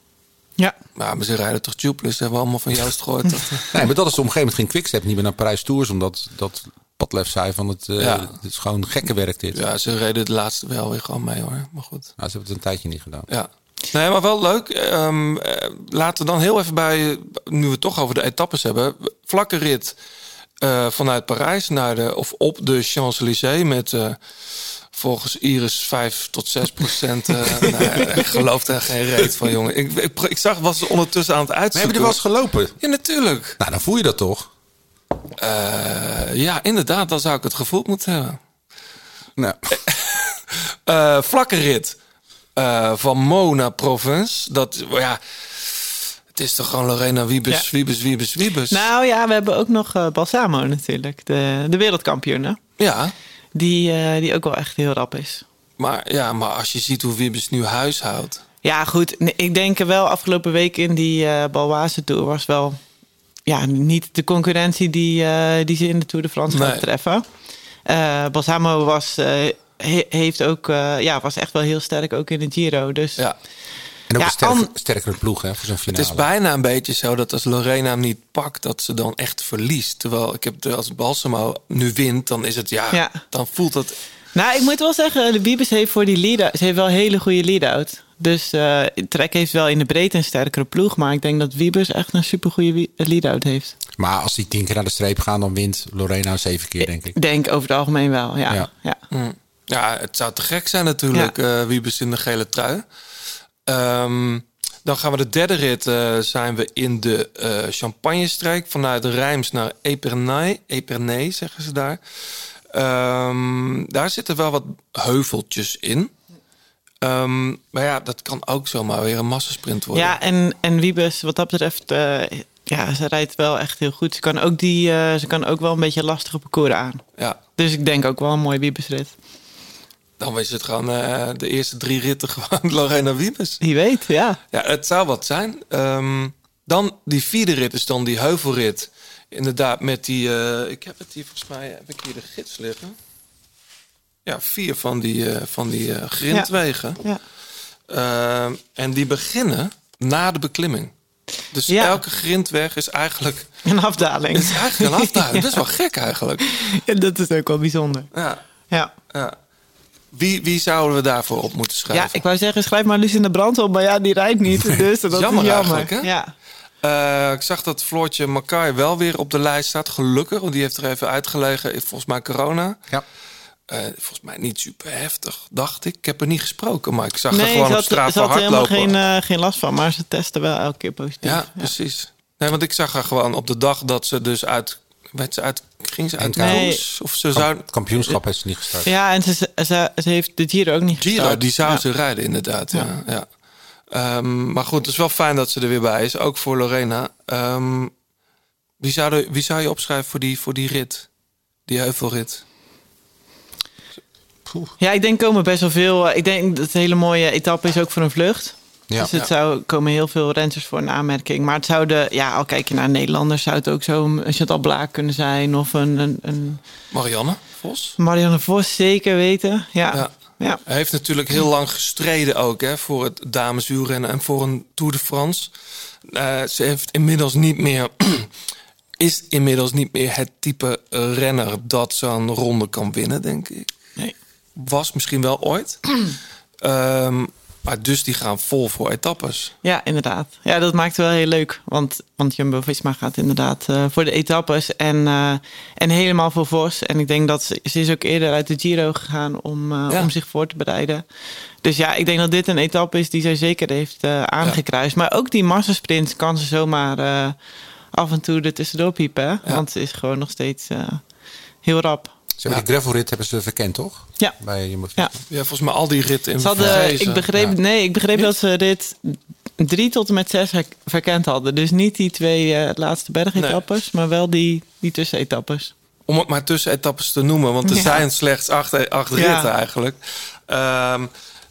Ja. Maar, maar ze rijden toch tubeless, hebben we allemaal van Joost gehoord. Nee, maar dat is op een gegeven moment geen Quickstep niet meer naar Parijs Tours. Omdat dat Padlef zei van het, eh, Ja. het is gewoon gekke werk dit. Ja, ze reden de laatste wel weer gewoon mee hoor. Maar goed. Nou, ze hebben het een tijdje niet gedaan. Ja. Nee, maar wel leuk. Ehm, eh, laten we dan heel even bij, nu we het toch over de etappes hebben, vlakke rit eh, vanuit Parijs naar de, of op de Champs-Élysées met eh, volgens Iris 5 tot 6 procent. nou, ik geloof er geen reet van, jongen. Ik, ik, ik zag, was ondertussen aan het Maar uitzoeken. hebben jullie wel eens gelopen? Ja, natuurlijk. Nou, dan voel je dat toch? Ja, inderdaad, dan zou ik het gevoel moeten hebben. Nou. Vlakke rit eh, van Mo naar Provence. Dat, ja, het is toch gewoon Lorena Wiebes, Ja. Wiebes, Wiebes, Wiebes. Nou ja, we hebben ook nog eh, Balsamo natuurlijk, de, de wereldkampioen. hè? Ja, Die, eh, die ook wel echt heel rap is. maar, ja, maar als je ziet hoe Wiebes nu huishoudt. Ja, goed. Nee, Ik denk wel afgelopen week in die eh Balwaze Tour was wel ja, niet de concurrentie die, die ze in de Tour de France Nee. gaat treffen. Eh Balsamo was, he- heeft ook, eh, ja, was echt wel heel sterk ook in de Giro. Dus Ja. En ook Ja, een sterkere ploeg hè, voor zo'n finale. Het is bijna een beetje zo dat als Lorena hem niet pakt, dat ze dan echt verliest. Terwijl ik heb als Balsamo nu wint, dan is het ja, Ja. dan voelt het. Nou, ik moet wel zeggen, de Wiebes heeft voor die lead Ze heeft wel een hele goede lead-out. Dus eh Trek heeft wel in de breedte een sterkere ploeg. Maar ik denk dat Wiebes echt een supergoeie lead-out heeft. Maar als die tien keer naar de streep gaan, dan wint Lorena zeven keer, denk ik. Ik denk over het algemeen wel, ja. Ja. ja. Mm. Ja, het zou te gek zijn natuurlijk, eh Wiebes in de gele trui. Ehm, dan gaan we de derde rit, eh, zijn we in de eh Champagne-streek. Vanuit Rijms naar Epernay. Epernay zeggen ze daar. Ehm, daar zitten wel wat heuveltjes in. Ehm, maar ja, dat kan ook zomaar weer een massasprint worden. Ja, en, en Wiebes, wat dat betreft, ja, ze rijdt wel echt heel goed. Ze kan ook, die, ze kan ook wel een beetje lastige parcours aan. Ja. Dus ik denk ook wel een mooi Wiebesrit. Dan is het gewoon eh, de eerste drie ritten gewoon Lorena Wiebes. Wie weet, ja. Ja, het zou wat zijn. Ehm, dan die vierde rit is dan die heuvelrit. Inderdaad, met die... eh, ik heb het hier volgens mij... Heb ik hier de gids liggen? Ja, vier van die, eh, van die grindwegen. Ja. Ehm, en die beginnen na de beklimming. Dus Ja. elke grindweg is eigenlijk... Een afdaling. is eigenlijk een afdaling. Dat is wel gek eigenlijk. Ja, dat is ook wel bijzonder. Ja. Ja. ja. Wie, wie zouden we daarvoor op moeten schrijven? Ja, ik wou zeggen, schrijf maar Lucinda Brand op, maar ja, die rijdt niet. Dus dat Jammer is jammer. eigenlijk, hè? Ja. Eh, ik zag dat Floortje Makai wel weer op de lijst staat. Gelukkig, want die heeft er even uitgelegen. Volgens mij corona. Ja. Eh, volgens mij niet super heftig, dacht ik. Ik heb er niet gesproken, maar ik zag er Nee, gewoon ze op straat ze wel had helemaal hardlopen. geen, eh, geen last van, maar ze testen wel elke keer positief. ja, precies. Nee, want ik zag haar gewoon op de dag dat ze dus uit werd ze uit, ging ze uit koers? Of ze zou... Kampioenschap heeft ze niet gestart. Ja, en ze, ze, ze heeft de Giro ook niet Giro, gestart. die zou Ja. ze rijden inderdaad. Ja. Ja. Ehm, maar goed, het is wel fijn dat ze er weer bij is. Ook voor Lorena. Ehm, wie, zou er, wie zou je opschrijven voor die, voor die rit? Die heuvelrit? Ja, ik denk komen best wel veel. eh, Ik denk dat het een hele mooie etappe is ook voor een vlucht. Ja. Dus het zou komen heel veel renners voor een aanmerking. Maar het zouden, ja, al kijk je naar Nederlanders, zou het ook zo een Chantal Blaak kunnen zijn. Of een, een, een Marianne Vos? Marianne Vos zeker weten. Ja. Ja. Ja. Hij heeft natuurlijk heel lang gestreden ook hè, voor het dameswielrennen en voor een Tour de France. Eh, ze heeft inmiddels niet meer, is inmiddels niet meer het type renner dat zo'n ronde kan winnen, denk ik. Nee. Was misschien wel ooit. Ehm, maar dus die gaan vol voor etappes. Ja, inderdaad. Ja, dat maakt het wel heel leuk. Want, want Jumbo-Visma gaat inderdaad eh, voor de etappes en, eh, en helemaal voor Vos. En ik denk dat ze, ze is ook eerder uit de Giro gegaan om, eh, Ja. om zich voor te bereiden. Dus ja, ik denk dat dit een etappe is die zij zeker heeft aangekruist. Maar ook die massasprint kan ze zomaar af en toe er tussendoor piepen. Want ze is gewoon nog steeds heel rap. Ze hebben die gravelrit hebben ze verkend, toch? Ja. Bij Jumbo Ja. Ja, volgens mij al die ritten in hadden, Vrezen. ik begreep, Ja. nee, ik begreep dat ze dit drie tot en met zes verkend hadden. Dus niet die twee eh, laatste bergetappes, maar wel die, die tussenetappes. Om het maar tussenetappes te noemen, want er Ja. zijn slechts acht, acht Ja. ritten eigenlijk. Ehm,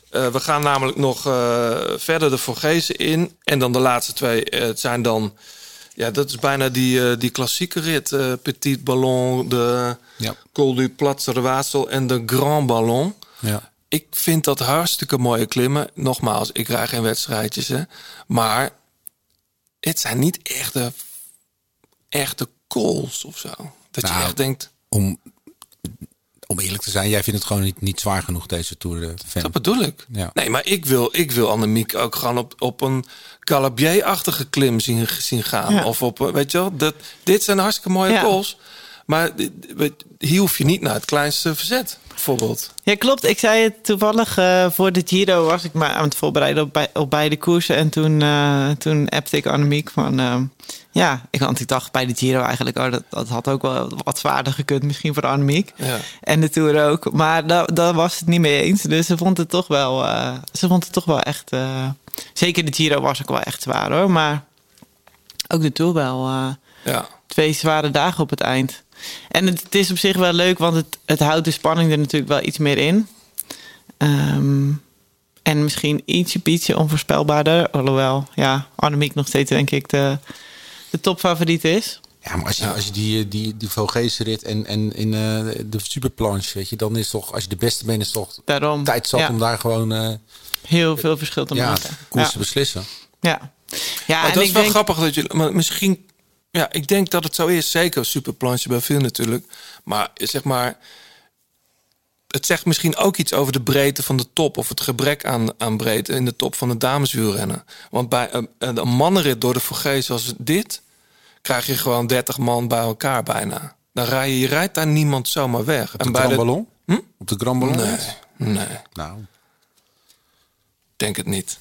eh, we gaan namelijk nog eh, verder de Vorgezen in. En dan de laatste twee het zijn dan... Ja, dat is bijna die, eh, die klassieke rit. eh, Petit Ballon, de Ja. Col du Platse de Wasel en de Grand Ballon. Ja. Ik vind dat hartstikke mooie klimmen. Nogmaals, ik rij geen wedstrijdjes, hè. Maar het zijn niet echte, echte calls of zo. Dat je Nou, echt denkt... Om, om eerlijk te zijn, jij vindt het gewoon niet, niet zwaar genoeg, deze Tour. eh, fan. Dat bedoel ik. Ja. Nee, maar ik wil, ik wil Annemiek ook gewoon op, op een Calabier-achtige klim zien, zien gaan. Ja. Of op, weet je wel, dat, dit zijn hartstikke mooie Ja. calls. Maar hoef je niet naar het kleinste verzet, bijvoorbeeld. Ja, klopt. Ik zei het toevallig eh, voor de Giro was ik maar aan het voorbereiden op, bij, op beide koersen. En toen, eh toen appte ik Annemiek van... ehm, ja, ik, want ik dacht bij de Giro eigenlijk... Oh, dat, dat had ook wel wat zwaarder gekund misschien voor Annemiek. Ja. En de Tour ook. Maar daar, daar was het niet mee eens. Dus ze vond het toch wel, eh, ze vond het toch wel echt... zeker de Giro was ook wel echt zwaar hoor. Maar ook de Tour wel... Ja. twee zware dagen op het eind. En het, het is op zich wel leuk, want het, het houdt de spanning er natuurlijk wel iets meer in. Ehm, en misschien ietsje, ietsje onvoorspelbaarder. Alhoewel, ja, Annemiek nog steeds denk ik de, de topfavoriet is. Ja, maar als je, als je die, eh, die, die Vogese rit en, en in eh, de superplanche, weet je, dan is toch, als je de beste bent, is toch Daarom. tijd zat ja, om daar gewoon eh heel veel verschil te ja, maken. koers Ja. te beslissen. Ja. Ja, en dat is ik wel denk, grappig dat je. Maar misschien. Ja, ik denk dat het zo is. Zeker superplanche bij veel natuurlijk. Maar zeg maar. Het zegt misschien ook iets over de breedte van de top. Of het gebrek aan, aan breedte in de top van de dameswielrennen. Want bij een, een mannenrit door de Vorgees zoals dit. krijg je gewoon 30 man bij elkaar bijna. Dan rij je, je rijdt daar niemand zomaar weg. Op de bij Grand Ballon? Hm? Op de Grand Ballon? Nee, nee, Nou, denk het niet.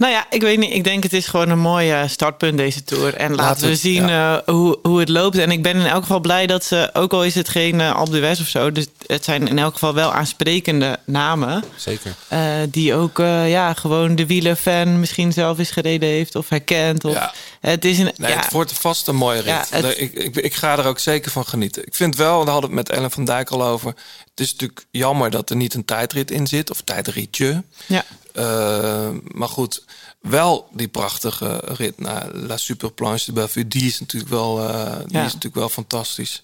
Nou ja, ik weet niet. Ik denk het is gewoon een mooi eh, startpunt deze tour. En laten, Laten we we- zien eh, hoe, hoe het loopt. En ik ben in elk geval blij dat ze, ook al is het geen uh, Alpe d'Huez of zo, dus het zijn in elk geval wel aansprekende namen. zeker. eh, die ook eh, ja, gewoon de wielerfan misschien zelf eens gereden heeft of herkent. Of, Ja. Het is een. Nee, ja, het wordt vast een mooie rit. Het- ik, ik, ik ga er ook zeker van genieten. Ik vind wel, daar hadden we het met Ellen van Dijk al over. Het is natuurlijk jammer dat er niet een tijdrit in zit. Of tijdritje. ja. Eh, maar goed, wel die prachtige rit naar La Superplanche de Bellevue. Die is natuurlijk wel, eh, die Ja. is natuurlijk wel fantastisch.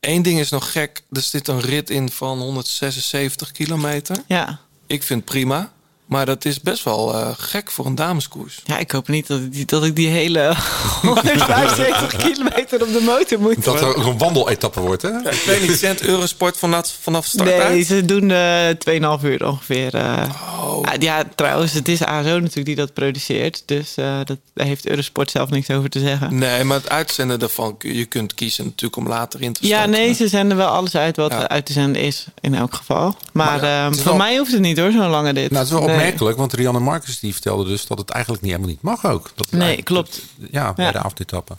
Eén ding is nog gek. Er zit een rit in van 176 kilometer. ja. Ik vind het prima. Maar dat is best wel eh, gek voor een dameskoers. Ja, ik hoop niet dat ik die, dat ik die hele 175 kilometer op de motor moet. Dat er ook een wandeletappe wordt, hè? Ja, ik weet niet, cent Eurosport vanaf, vanaf start Nee, uit? ze doen eh 2,5 uur ongeveer. eh. Oh, ja, trouwens, het is ASO natuurlijk die dat produceert. Dus eh, dat, daar heeft Eurosport zelf niks over te zeggen. Nee, maar het uitzenden daarvan, je kunt kiezen natuurlijk om later in te Ja, starten. nee, ze zenden wel alles uit wat Ja. uit te zenden is, in elk geval. Maar, ja, ehm, voor wel- mij hoeft het niet hoor, zo'n lange dit. Nou, het is wel Nee. Opmerkelijk, want Rianne Marcus die vertelde dus dat het eigenlijk niet helemaal niet mag ook. Dat Nee, klopt. Ja, bij de avondetappen.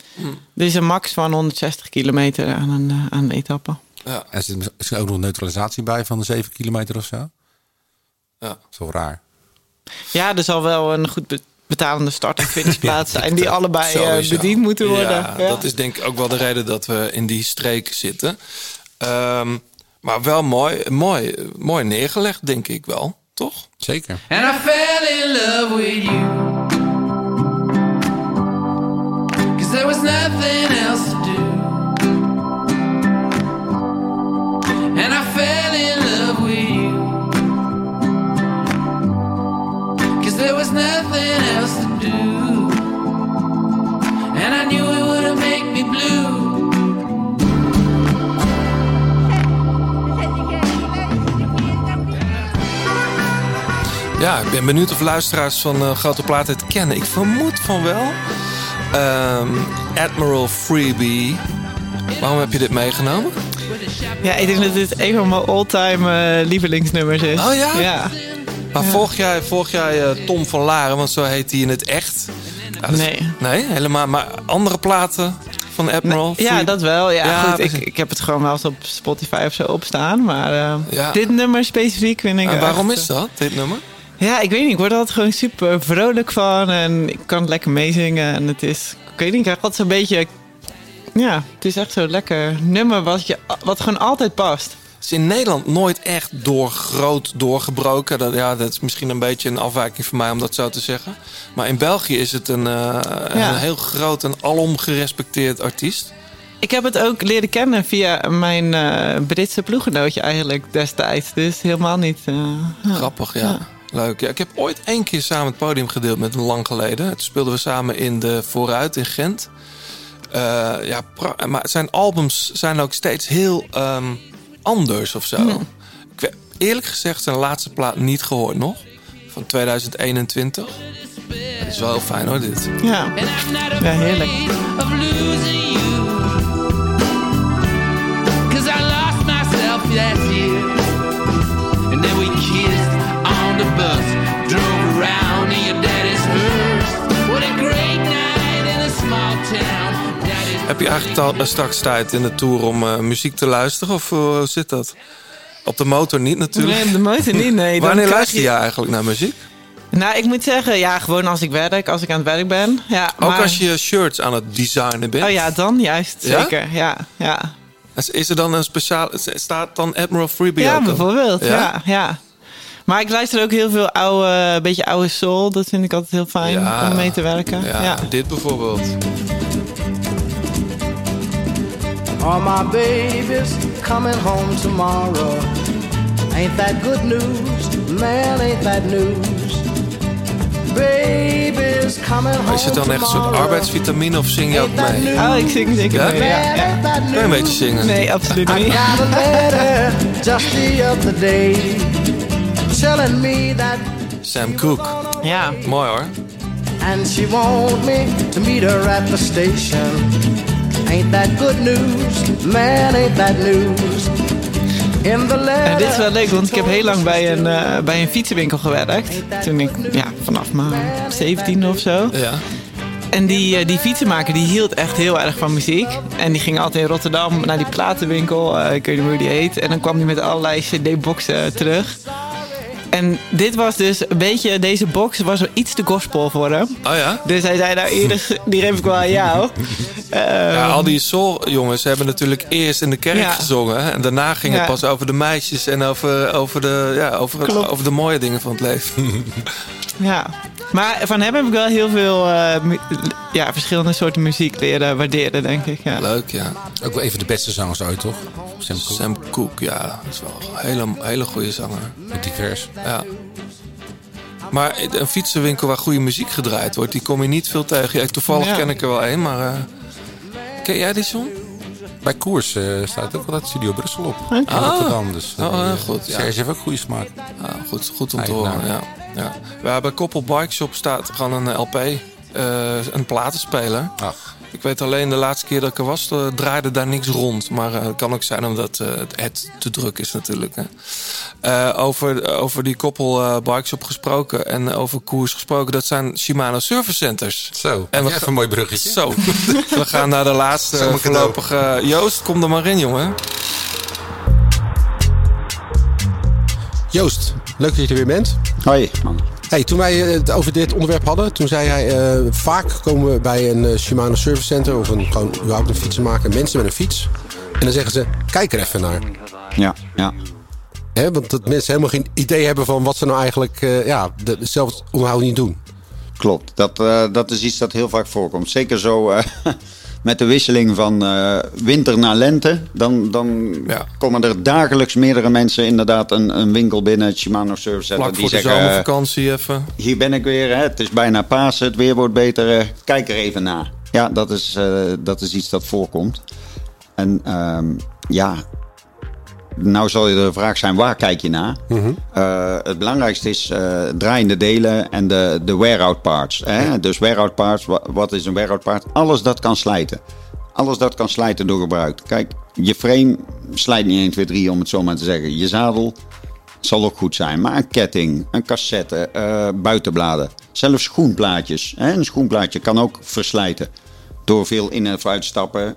Er is een max van 160 kilometer aan een, eh, aan een etappe. Ja. En er zit misschien ook nog neutralisatie bij van de 7 kilometer of zo. Ja. Dat is wel raar. Ja, er zal wel een goed be- betalende start- en finishplaats zijn... die allebei eh, Sowieso. bediend moeten worden. Ja, Ja. dat is denk ik ook wel de reden dat we in die streek zitten. Ehm, maar wel mooi, mooi, mooi neergelegd, denk ik wel. Toch? Zeker. And I fell in love with you. Cause there was nothing ik ben benieuwd of luisteraars van eh, Grote Plaat het kennen. Ik vermoed van wel. Ehm, Admiral Freebie. Waarom heb je dit meegenomen? Ja, ik denk dat dit een van mijn all-time eh, lievelingsnummers is. Oh ja? Ja. Maar volg jij, volg jij eh, Tom van Laren, want zo heet hij in het echt? Ja, is- Nee. Nee, helemaal. Maar andere platen van Admiral? Ja, Free- dat wel. Ja, Ja, goed, ik, ik heb het gewoon wel eens op Spotify of zo opstaan. Maar Ja. dit nummer specifiek vind ik En waarom echt, is dat, dit nummer? Ja, ik weet niet. Ik word er altijd gewoon super vrolijk van. En ik kan het lekker meezingen. En het is, ik weet niet, ik krijg altijd zo'n beetje... Ja, het is echt zo'n lekker nummer wat, je, wat gewoon altijd past. Het is in Nederland nooit echt door groot doorgebroken. Dat, ja, dat is misschien een beetje een afwijking van mij om dat zo te zeggen. Maar in België is het een, eh, Ja. een heel groot en alom gerespecteerd artiest. Ik heb het ook leren kennen via mijn eh, Britse ploegenootje eigenlijk destijds. Dus helemaal niet... eh, ja. Grappig, ja. Leuk. Ja, ik heb ooit één keer samen het podium gedeeld met hem lang geleden. Toen speelden we samen in de Vooruit in Gent. Eh, ja, maar zijn albums zijn ook steeds heel ehm, anders of zo. Ik heb eerlijk gezegd zijn laatste plaat niet gehoord nog. Van 2021. Dat is wel heel fijn hoor, dit. Ja, ja heerlijk. of Heb je eigenlijk eh, straks tijd in de tour om eh, muziek te luisteren? Of eh, hoe zit dat? Op de motor niet natuurlijk. Nee, op de motor niet, nee. Wanneer luister je- je eigenlijk naar muziek? Nou, ik moet zeggen, ja, gewoon als ik werk, als ik aan het werk ben. Ja, Ook maar- als je shirts aan het designen bent? Oh ja, dan juist, zeker. Ja, ja. Is- Is er dan een speciaal... Staat dan Admiral Freebie ja bijvoorbeeld. Ja? ja, Maar ik luister ook heel veel oude, beetje oude soul. Dat vind ik altijd heel fijn Ja. om mee te werken. Ja, Ja. dit bijvoorbeeld. All my babies coming home tomorrow. Ain't that good news? Man, ain't that news? Babies coming home is het dan echt een soort tomorrow. arbeidsvitamine of zing je ook mee? Oh, ik zing zeker Ja? mee. Ja, ja. Kan je een beetje zingen? Nee, absoluut I niet. got a letter just the other day telling me that Sam Cooke. Ja. Mooi hoor. and she want me to meet her at the station. Ain't that good news? Man, ain't that news? In the letter. En dit is wel leuk, want ik heb heel lang bij een, eh, bij een fietsenwinkel gewerkt. Toen ik, ja, vanaf mijn 17 of zo. Ja. En die, eh, die fietsenmaker die hield echt heel erg van muziek. En die ging altijd in Rotterdam naar die platenwinkel. eh, ik weet niet meer hoe die heet. En dan kwam hij met allerlei cd-boxen terug. En dit was dus een beetje, deze box was wel iets te gospel voor hem. Oh ja? Dus hij zei, nou Iris, die geef ik wel aan jou. Eh, Ja, al die soul-jongens hebben natuurlijk eerst in de kerk Ja. gezongen. En daarna ging het pas over de meisjes en over, over, de, ja, over, Klopt. over de mooie dingen van het leven. Ja, maar van hem heb ik wel heel veel eh, mu- ja, verschillende soorten muziek leren waarderen, denk ik. Ja. Leuk, ja. Ook wel even de beste zangers ooit, toch? Sam Cooke. Sam Cooke, ja. Dat is wel een hele, hele goede zanger. Divers. Ja. Maar een fietsenwinkel waar goede muziek gedraaid wordt, die kom je niet veel tegen. Ja, toevallig Ja. ken ik er wel één, maar... eh, ken jij die John? Bij Koers eh, staat ook altijd Studio Brussel op. Oké. In Rotterdam. Dus, Oh, eh, goed, ja. Serge heeft ook goede smaak. Ja, goed, goed om te horen, Eigenaar. ja. Ja. We hebben Koppel Bike Shop staat gewoon een LP, eh, een platenspeler. Ik weet alleen de laatste keer dat ik er was, eh, draaide daar niks rond. Maar eh, het kan ook zijn omdat eh, het te druk is natuurlijk. Hè. Over, over die Koppel eh, Bike Shop gesproken en over koers gesproken. Dat zijn Shimano Service Centers. Zo, en jij even een mooi bruggetje. Zo, we gaan naar de laatste voorlopige... Joost, kom er maar in, jongen. Joost, leuk dat je er weer bent. Hoi, man. Hey, toen wij eh, het over dit onderwerp hadden, toen zei hij... eh, vaak komen we bij een eh, Shimano Service Center... of een, gewoon überhaupt een fietsenmaker, mensen met een fiets. En dan zeggen ze, kijk er even naar. Ja, ja. Hè, want dat mensen helemaal geen idee hebben van wat ze nou eigenlijk... eh, ja, de, zelf onderhoud niet doen. Klopt, dat, dat is iets dat heel vaak voorkomt. Zeker zo met de wisseling van eh, winter naar lente. Dan, dan komen er dagelijks meerdere mensen inderdaad een, een winkel binnen, het Shimano Service Center. Vlak die voor de zeggen, eh, zomervakantie even. hier ben ik weer, hè, het is bijna Pasen, het weer wordt beter, eh, kijk er even naar. Ja, dat is, dat is iets dat voorkomt. En ehm, ja, nou zal je de vraag zijn, waar kijk je naar? Eh, het belangrijkste is eh, draaiende delen en de, de wear-out parts. Hè? Dus wear-out parts, wa- wat is een wear-out part? Alles dat kan slijten. Alles dat kan slijten door gebruik. Kijk, je frame slijt niet 1, 2, 3 om het zo maar te zeggen. Je zadel zal ook goed zijn. Maar een ketting, een cassette, eh, buitenbladen. Zelfs schoenplaatjes. Hè? Een schoenplaatje kan ook verslijten. Door veel in- en uitstappen.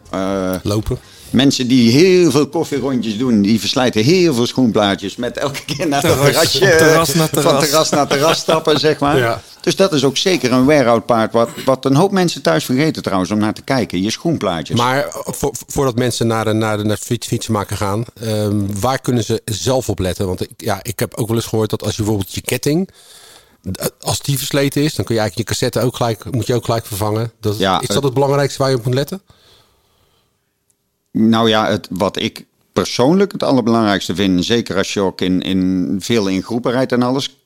Lopen. Mensen die heel veel koffierondjes doen, die verslijten heel veel schoenplaatjes. Met elke keer naar het Terras. terrasje. Terras naar Van terras. terras naar terras stappen, zeg maar. Ja. Dus dat is ook zeker een wear-out paard. Wat, wat een hoop mensen thuis vergeten trouwens om naar te kijken. Je schoenplaatjes. Maar voor, voordat mensen naar de, naar de, naar fiets, fietsenmaker gaan, ehm, waar kunnen ze zelf op letten? Want ik, ja, ik heb ook wel eens gehoord dat als je bijvoorbeeld je ketting, eh, als die versleten is, dan kun je eigenlijk je cassette ook gelijk, moet je ook gelijk vervangen. Dat, Ja, is dat het belangrijkste waar je op moet letten? Nou ja, het, wat ik persoonlijk het allerbelangrijkste vind, zeker als je ook in, in veel in groepen rijdt en alles,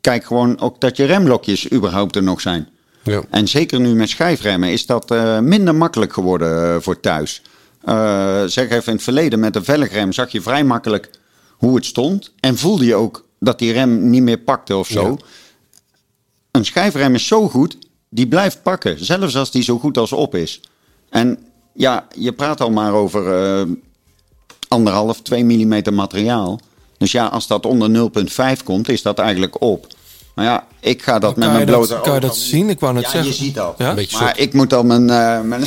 kijk gewoon ook dat je remblokjes überhaupt er nog zijn. Ja. En zeker nu met schijfremmen is dat eh, minder makkelijk geworden eh, voor thuis. Eh, zeg even in het verleden met een velgrem zag je vrij makkelijk hoe het stond. En voelde je ook dat die rem niet meer pakte of zo. Een schijfrem is zo goed, die blijft pakken. Zelfs als die zo goed als op is. En ja, je praat al maar over eh, anderhalf, 2 mm materiaal. Dus ja, als dat onder 0,5 komt, is dat eigenlijk op. Maar ja, ik ga dat met mijn blote kan je dat zien? Ik wou net ja, zeggen. je ziet dat. Ja? Maar ik moet dan mijn, eh, mijn,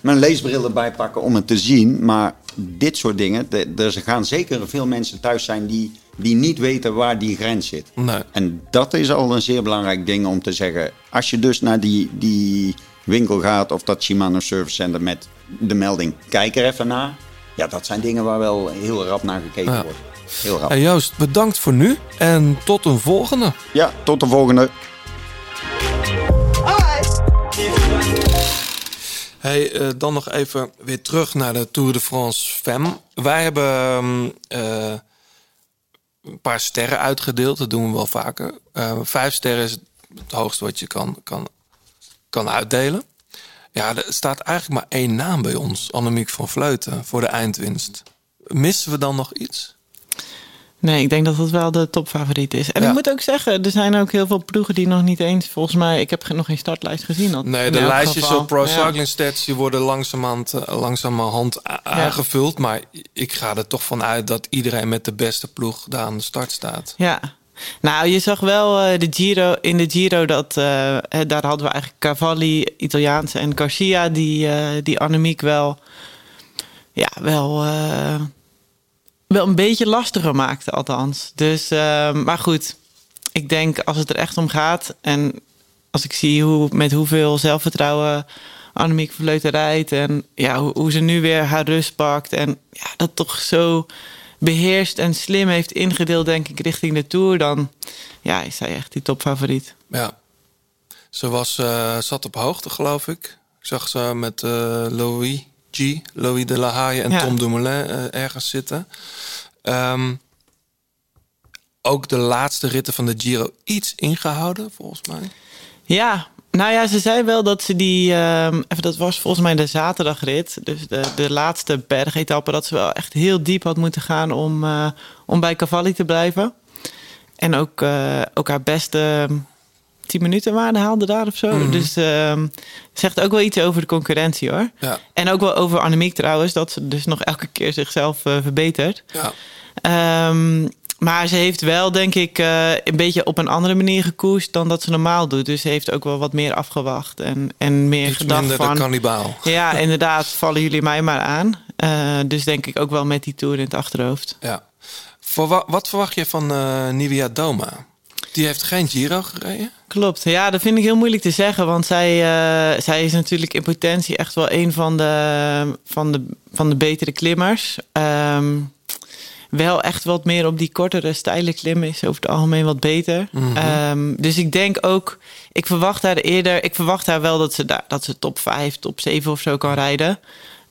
mijn leesbril erbij pakken om het te zien. Maar dit soort dingen, er gaan zeker veel mensen thuis zijn die, die niet weten waar die grens zit. Nee. En dat is al een zeer belangrijk ding om te zeggen. Als je dus naar die, die winkel gaat of dat Shimano Service Center met de melding, kijk er even naar. Ja, dat zijn dingen waar wel heel rap naar gekeken Ja. wordt. Heel rap. Hey Joost, bedankt voor nu en tot een volgende. Ja, tot de volgende. Hey, eh, dan nog even weer terug naar de Tour de France Femme. Wij hebben ehm, eh, een paar sterren uitgedeeld. Dat doen we wel vaker. Eh, vijf sterren is het hoogste wat je kan, kan, kan uitdelen. Ja, er staat eigenlijk maar één naam bij ons. Annemiek van Vleuten voor de eindwinst. Missen we dan nog iets? Nee, ik denk dat dat wel de topfavoriet is. En Ja. ik moet ook zeggen, er zijn ook heel veel ploegen die nog niet eens, volgens mij, ik heb nog geen startlijst gezien. Dat- Nee, de lijstjes geval. op Pro Ja. Cycling Stats die worden langzamerhand, eh, langzamerhand aangevuld. Maar ik ga er toch van uit dat iedereen met de beste ploeg daar aan de start staat. Ja. Nou, je zag wel eh, de Giro, in de Giro dat eh, daar hadden we eigenlijk Cavalli, Italiaanse en Garcia, die, eh, die Annemiek wel, ja, wel, wel een beetje lastiger maakte, althans. Dus, maar goed, ik denk als het er echt om gaat en als ik zie hoe, met hoeveel zelfvertrouwen Annemiek Vleuten rijdt en ja, hoe, hoe ze nu weer haar rust pakt en ja, dat toch zo beheerst en slim heeft ingedeeld, denk ik, richting de Tour, dan ja, is zij echt die topfavoriet. Ja. Ze was, eh, zat op hoogte, geloof ik. Zag ze met eh, Louis G, Louis de La Haye en Ja. Tom Dumoulin eh, ergens zitten. Ehm, ook de laatste ritten van de Giro iets ingehouden, volgens mij. Ja, nou ja, ze zei wel dat ze die, ehm, even, dat was volgens mij de zaterdagrit, dus de, de laatste bergetappe, dat ze wel echt heel diep had moeten gaan om, eh, om bij Cavalli te blijven. en ook, eh, ook haar beste 10 minuten waarde haalde daar of zo. Mhm. Dus ehm, zegt ook wel iets over de concurrentie hoor. Ja. En ook wel over Annemiek trouwens, dat ze dus nog elke keer zichzelf eh, verbetert. Ja. Ehm, maar ze heeft wel, denk ik, eh, een beetje op een andere manier gekoest dan dat ze normaal doet. Dus ze heeft ook wel wat meer afgewacht en, en meer Iets gedacht minder van... de kannibaal. Ja, inderdaad, vallen jullie mij maar aan. Eh, dus denk ik ook wel met die tour in het achterhoofd. Ja. Voor wa- wat verwacht je van Nivea Doma? Die heeft geen Giro gereden. Klopt, ja, dat vind ik heel moeilijk te zeggen. Want zij, zij is natuurlijk in potentie echt wel een van de, van de, van de betere klimmers. Ehm, wel echt wat meer op die kortere, steile klimmen is over het algemeen wat beter. Mhm. Ehm, dus ik denk ook, ik verwacht haar eerder, ik verwacht haar wel dat ze, daar, dat ze top 5, top 7 of zo kan rijden.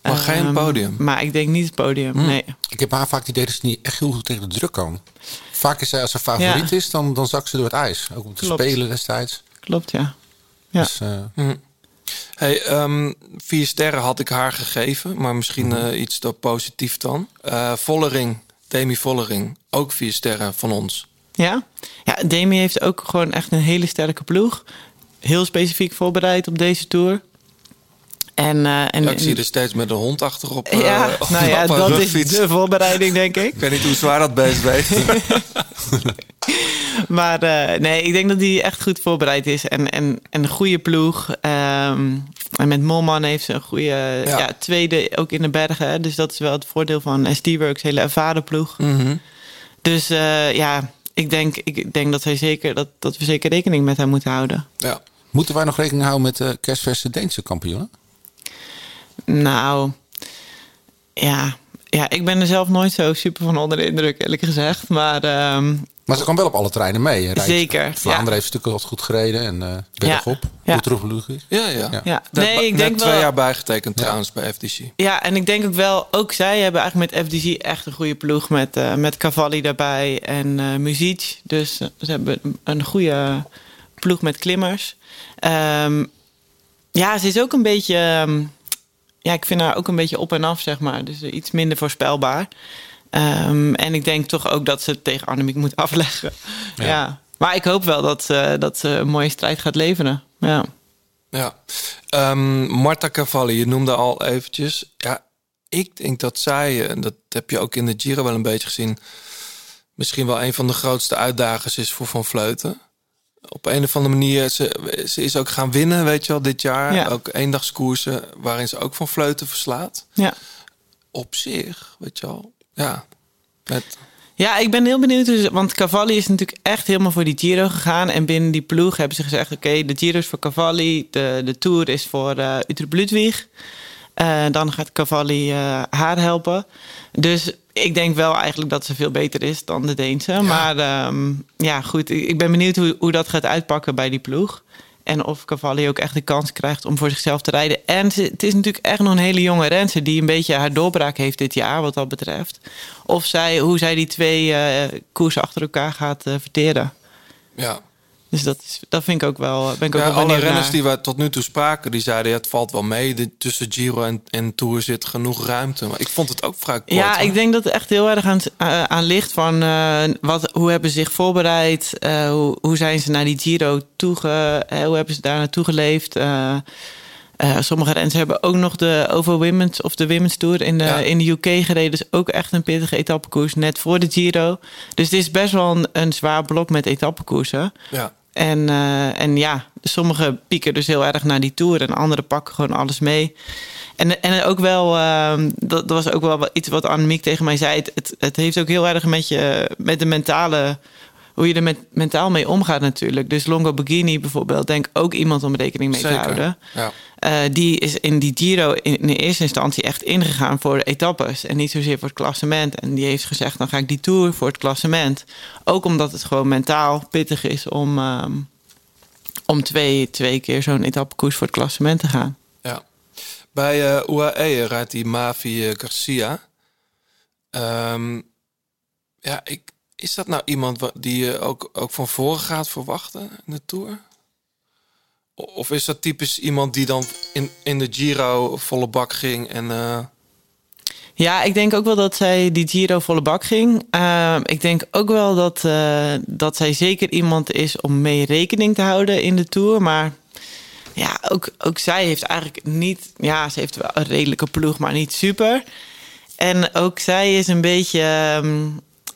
Maar geen Ehm, podium? Maar ik denk niet het podium, Hm. nee. Ik heb haar vaak het idee dat ze niet echt heel goed tegen de druk kan. Vaak is zij als ze favoriet Ja. is, dan, dan zakt ze door het ijs. Ook om te Klopt. spelen destijds. Klopt, ja. Ja. Dus, eh, Hm. Hey, ehm, vier sterren had ik haar gegeven, maar misschien Mhm. eh, iets te positief dan. Eh Vollering, Demi Vollering, ook vier sterren van ons. Ja? ja, Demi heeft ook gewoon echt een hele sterke ploeg. Heel specifiek voorbereid op deze tour. En, eh, en, Ja, ik zie er steeds met een hond achterop. eh, Ja, op- nou ja, op een dat is de voorbereiding, denk ik. Ik weet niet hoe zwaar dat beest weegt. Maar eh, nee, ik denk dat hij echt goed voorbereid is. En, en, en een goede ploeg. Ehm, en met Molman heeft ze een goede ja. tweede ook in de bergen. Dus dat is wel het voordeel van SD-Works, hele ervaren ploeg. Mhm. Dus eh, ja, ik denk, ik denk dat, hij zeker, dat, dat we zeker rekening met hem moeten houden. Ja. Moeten wij nog rekening houden met de kerstverse Deense kampioenen? Nou, ja. ja, ik ben er zelf nooit zo super van onder de indruk, eerlijk gezegd. Maar ehm, Maar ze kan wel op alle treinen mee. hè. Rijdt- Zeker, Vlaanderen ja. heeft stukken wat goed gereden en eh bergop. Ja. Hoe terug is. Ja, ja. Ja. Net, Nee, ik net denk twee wel- jaar bijgetekend trouwens bij FDC. Ja, en ik denk ook wel, ook zij hebben eigenlijk met FDG echt een goede ploeg met, eh met Cavalli daarbij en eh Muziek. Dus ze hebben een goede ploeg met klimmers. Ehm, ja, ze is ook een beetje, ehm, ja, ik vind haar ook een beetje op en af, zeg maar. Dus eh, iets minder voorspelbaar. Ehm, en ik denk toch ook dat ze het tegen Annemiek moet afleggen. Ja. Maar ik hoop wel dat, ze- dat ze een mooie strijd gaat leveren. Ja. Ja. Ehm, Marta Cavalli, je noemde al eventjes. Ja, ik denk dat zij, en dat heb je ook in de Giro wel een beetje gezien, misschien wel een van de grootste uitdagers is voor Van Vleuten. Op een of andere manier, ze, ze is ook gaan winnen, weet je wel, dit jaar. Ja. Ook eendagskoersen waarin ze ook Van Vleuten verslaat. Ja. Op zich, weet je wel. Ja. Met, Ja, ik ben heel benieuwd. Dus, want Cavalli is natuurlijk echt helemaal voor die Giro gegaan. En binnen die ploeg hebben ze gezegd... oké, de Giro is voor Cavalli. De, de Tour is voor eh Utrecht Ludwig. Eh, dan gaat Cavalli eh, haar helpen. Dus ik denk wel eigenlijk dat ze veel beter is dan de Deense. Maar ehm, ja, goed. Ik ik ben benieuwd hoe, hoe dat gaat uitpakken bij die ploeg. En of Cavalli ook echt de kans krijgt om voor zichzelf te rijden. En ze- het is natuurlijk echt nog een hele jonge renster... die een beetje haar doorbraak heeft dit jaar, wat dat betreft. Of zij, hoe zij die twee eh, koersen achter elkaar gaat verteren. ja. Dus dat, is, dat vind ik ook wel, ben ik ook Ja, wel alle renners naar. die we tot nu toe spraken, die zeiden ja, het valt wel mee. De, tussen Giro en, en Tour zit genoeg ruimte. Maar ik vond het ook vrij kort. Ja, hoor. ik denk dat het echt heel erg aan, eh, aan ligt van eh, wat, hoe hebben ze zich voorbereid? eh, hoe, hoe zijn ze naar die Giro toege, hoe hebben ze daar naartoe geleefd? Sommige renners hebben ook nog de over Women's of de Women's Tour in de, Ja. in de UK gereden. Dus ook echt een pittige etappekoers net voor de Giro. Dus het is best wel een, een zwaar blok met etappekoersen. Ja. En, eh, en ja, sommige pieken dus heel erg naar die tour en anderen pakken gewoon alles mee. En, en ook wel, ehm, dat, dat was ook wel iets wat Annemiek tegen mij zei. Het, het, het heeft ook heel erg met, je, met de mentale, hoe je er met, mentaal mee omgaat natuurlijk. Dus Longo Borghini bijvoorbeeld, denk ook iemand om rekening mee Zeker. te houden. Ja. Eh, die is in die Giro in, in eerste instantie echt ingegaan voor de etappes en niet zozeer voor het klassement. En die heeft gezegd, dan ga ik die Tour voor het klassement. Ook omdat het gewoon mentaal pittig is om, ehm, om twee, twee keer zo'n etappekoers voor het klassement te gaan. Ja. Bij eh UAE rijdt die Mavi eh, Garcia. Ehm, ja, ik, is dat nou iemand die je ook, ook van voren gaat verwachten in de Tour? Of is dat typisch iemand die dan in, in de Giro volle bak ging en... eh, Ja, ik denk ook wel dat zij die Giro volle bak ging. Ehm, ik denk ook wel dat, eh, dat zij zeker iemand is om mee rekening te houden in de Tour. Maar ja, ook, ook zij heeft eigenlijk niet... Ja, ze heeft wel een redelijke ploeg, maar niet super. En ook zij is een beetje... ehm,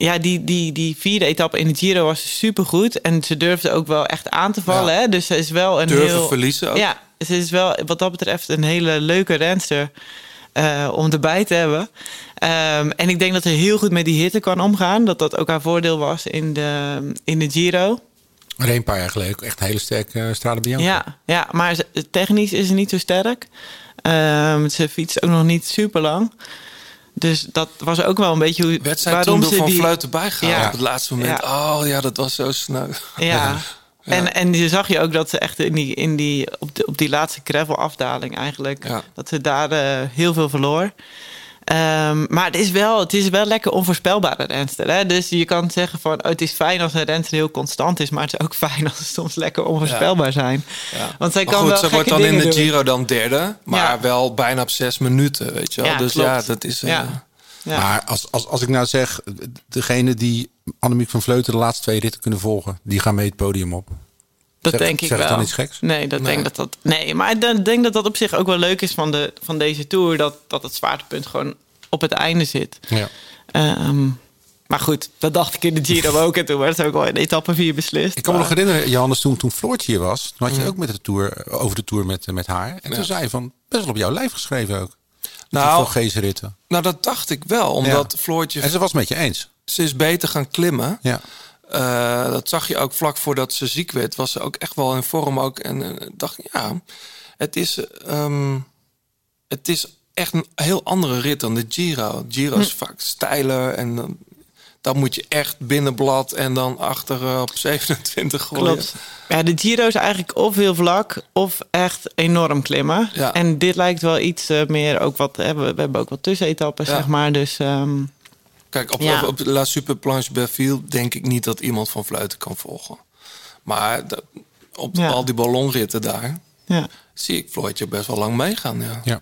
ja, die, die, die vierde etappe in de Giro was supergoed. En ze durfde ook wel echt aan te vallen. Hè? Dus ze is wel een Durven heel... verliezen ook. Ja, ze is wel wat dat betreft een hele leuke renster eh, om erbij te hebben. Ehm, en ik denk dat ze heel goed met die hitte kan omgaan. Dat dat ook haar voordeel was in de, in de Giro. Maar een paar jaar geleden ook echt een hele sterke uh, Strade Bianca. Ja, ja, maar technisch is ze niet zo sterk. Ehm, ze fietst ook nog niet super lang. Dus dat was ook wel een beetje hoe, Werd zij waarom toen door ze Van die... Fluiten bijgehaald Ja. op het laatste moment? Ja. Oh ja, dat was zo snel. Ja. En, en je zag je ook dat ze echt in die, in die, op, de, op die laatste gravel afdaling eigenlijk... dat ze daar eh, heel veel verloor. Ehm, maar het is, wel, het is wel lekker onvoorspelbare renster. Hè? Dus je kan zeggen van oh, het is fijn als een renster heel constant is... maar het is ook fijn als ze soms lekker onvoorspelbaar zijn. Ja. Want zij Maar kan goed, wel ze wordt dan in de doen. Giro dan derde, maar Ja. wel bijna op zes minuten, weet je wel. Ja, dus klopt. ja, dat is... eh, Ja. Ja. Maar als, als, als ik nou zeg, degene die Annemiek van Vleuten de laatste twee ritten kunnen volgen, die gaan mee het podium op. Dat Zeg- denk ik zeg wel. dan iets geks? Nee, dat Nee. Denk dat dat, nee maar ik denk- dat dat op zich ook wel leuk is van, de, van deze tour. Dat, dat het zwaartepunt gewoon op het einde zit. Ja. Ehm, maar goed, dat dacht ik in de Giro ook. En toen werd het ook wel in etappe 4 beslist. Ik kan me nog herinneren, Johannes, toen, toen Floortje hier was, toen had je Ja. ook met de tour, over de tour met, met haar. En Ja. toen zei je van, best wel op jouw lijf geschreven ook. Nou, Veel ritten. Nou, dat dacht ik wel, omdat Ja. Floortje... En ze was met je eens. Ze is beter gaan klimmen. Ja. Eh, dat zag je ook vlak voordat ze ziek werd. Was ze ook echt wel in vorm ook. En eh, dacht, ja, het is, ehm, het is echt een heel andere rit dan de Giro. Giro is Hm. vaak steiler en dan, dan moet je echt binnenblad en dan achter eh, op 27 gooien. Klopt. Ja, de Giro is eigenlijk of heel vlak of echt enorm klimmen. Ja. En dit lijkt wel iets meer ook wat... hè, We, we hebben ook wat tussenetappes, Ja. zeg maar. Dus ehm, Kijk, op, Ja. op, op La Super Planche Belleville denk ik niet dat iemand van Fluiten kan volgen. Maar dat- op Ja. al die ballonritten daar ja. zie ik Floortje best wel lang meegaan. Ja. Ja.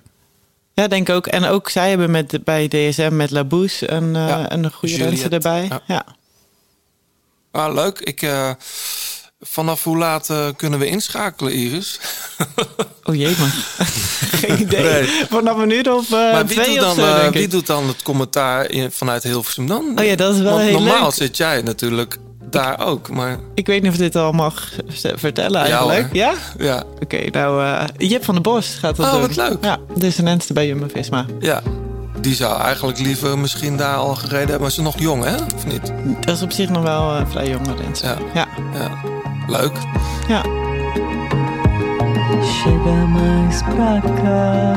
Ja, denk ik ook. En ook zij hebben met, de- bij DSM met Labousse een, eh, Ja, een goede Juliette. renster erbij. Ja. Ja. Ah, leuk. Ik, eh, vanaf hoe laat eh, kunnen we inschakelen, Iris? Oh jee, man. Geen idee. Nee. Vanaf een uur of maar wie doet, dan, zo, eh, wie doet dan het commentaar in, vanuit Hilversum dan? Oh ja, dat is wel Want heel normaal leuk. zit jij natuurlijk daar ook. Maar Ik weet niet of dit al mag vertellen Ja, eigenlijk. hoor. Ja? ja, Oké, nou, eh Jip van der Bos gaat dat Oh, doen. wat leuk. Ja, is een renster bij Jumbo-Visma. ja, die zou eigenlijk liever misschien daar al gereden hebben. Maar ze is nog jong, hè? Of niet? Dat is op zich nog wel vrij jonge renster. Ja. Ja. ja. Leuk. ja. Chega mais pra cá,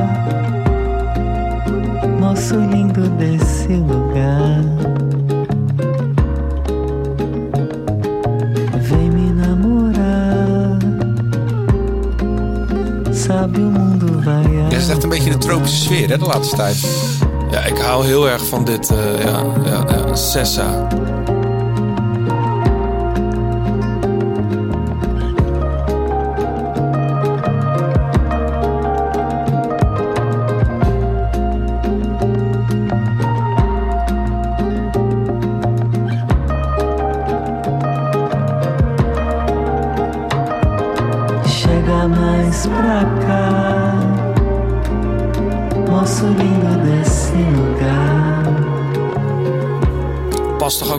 moço lindo desse lugar. Vem me namorar, sabe o mundo vai Ja, het is echt een beetje de tropische sfeer, hè, de laatste tijd. Ja, ik hou heel erg van dit, eh, ja, ja, ja, Sessa.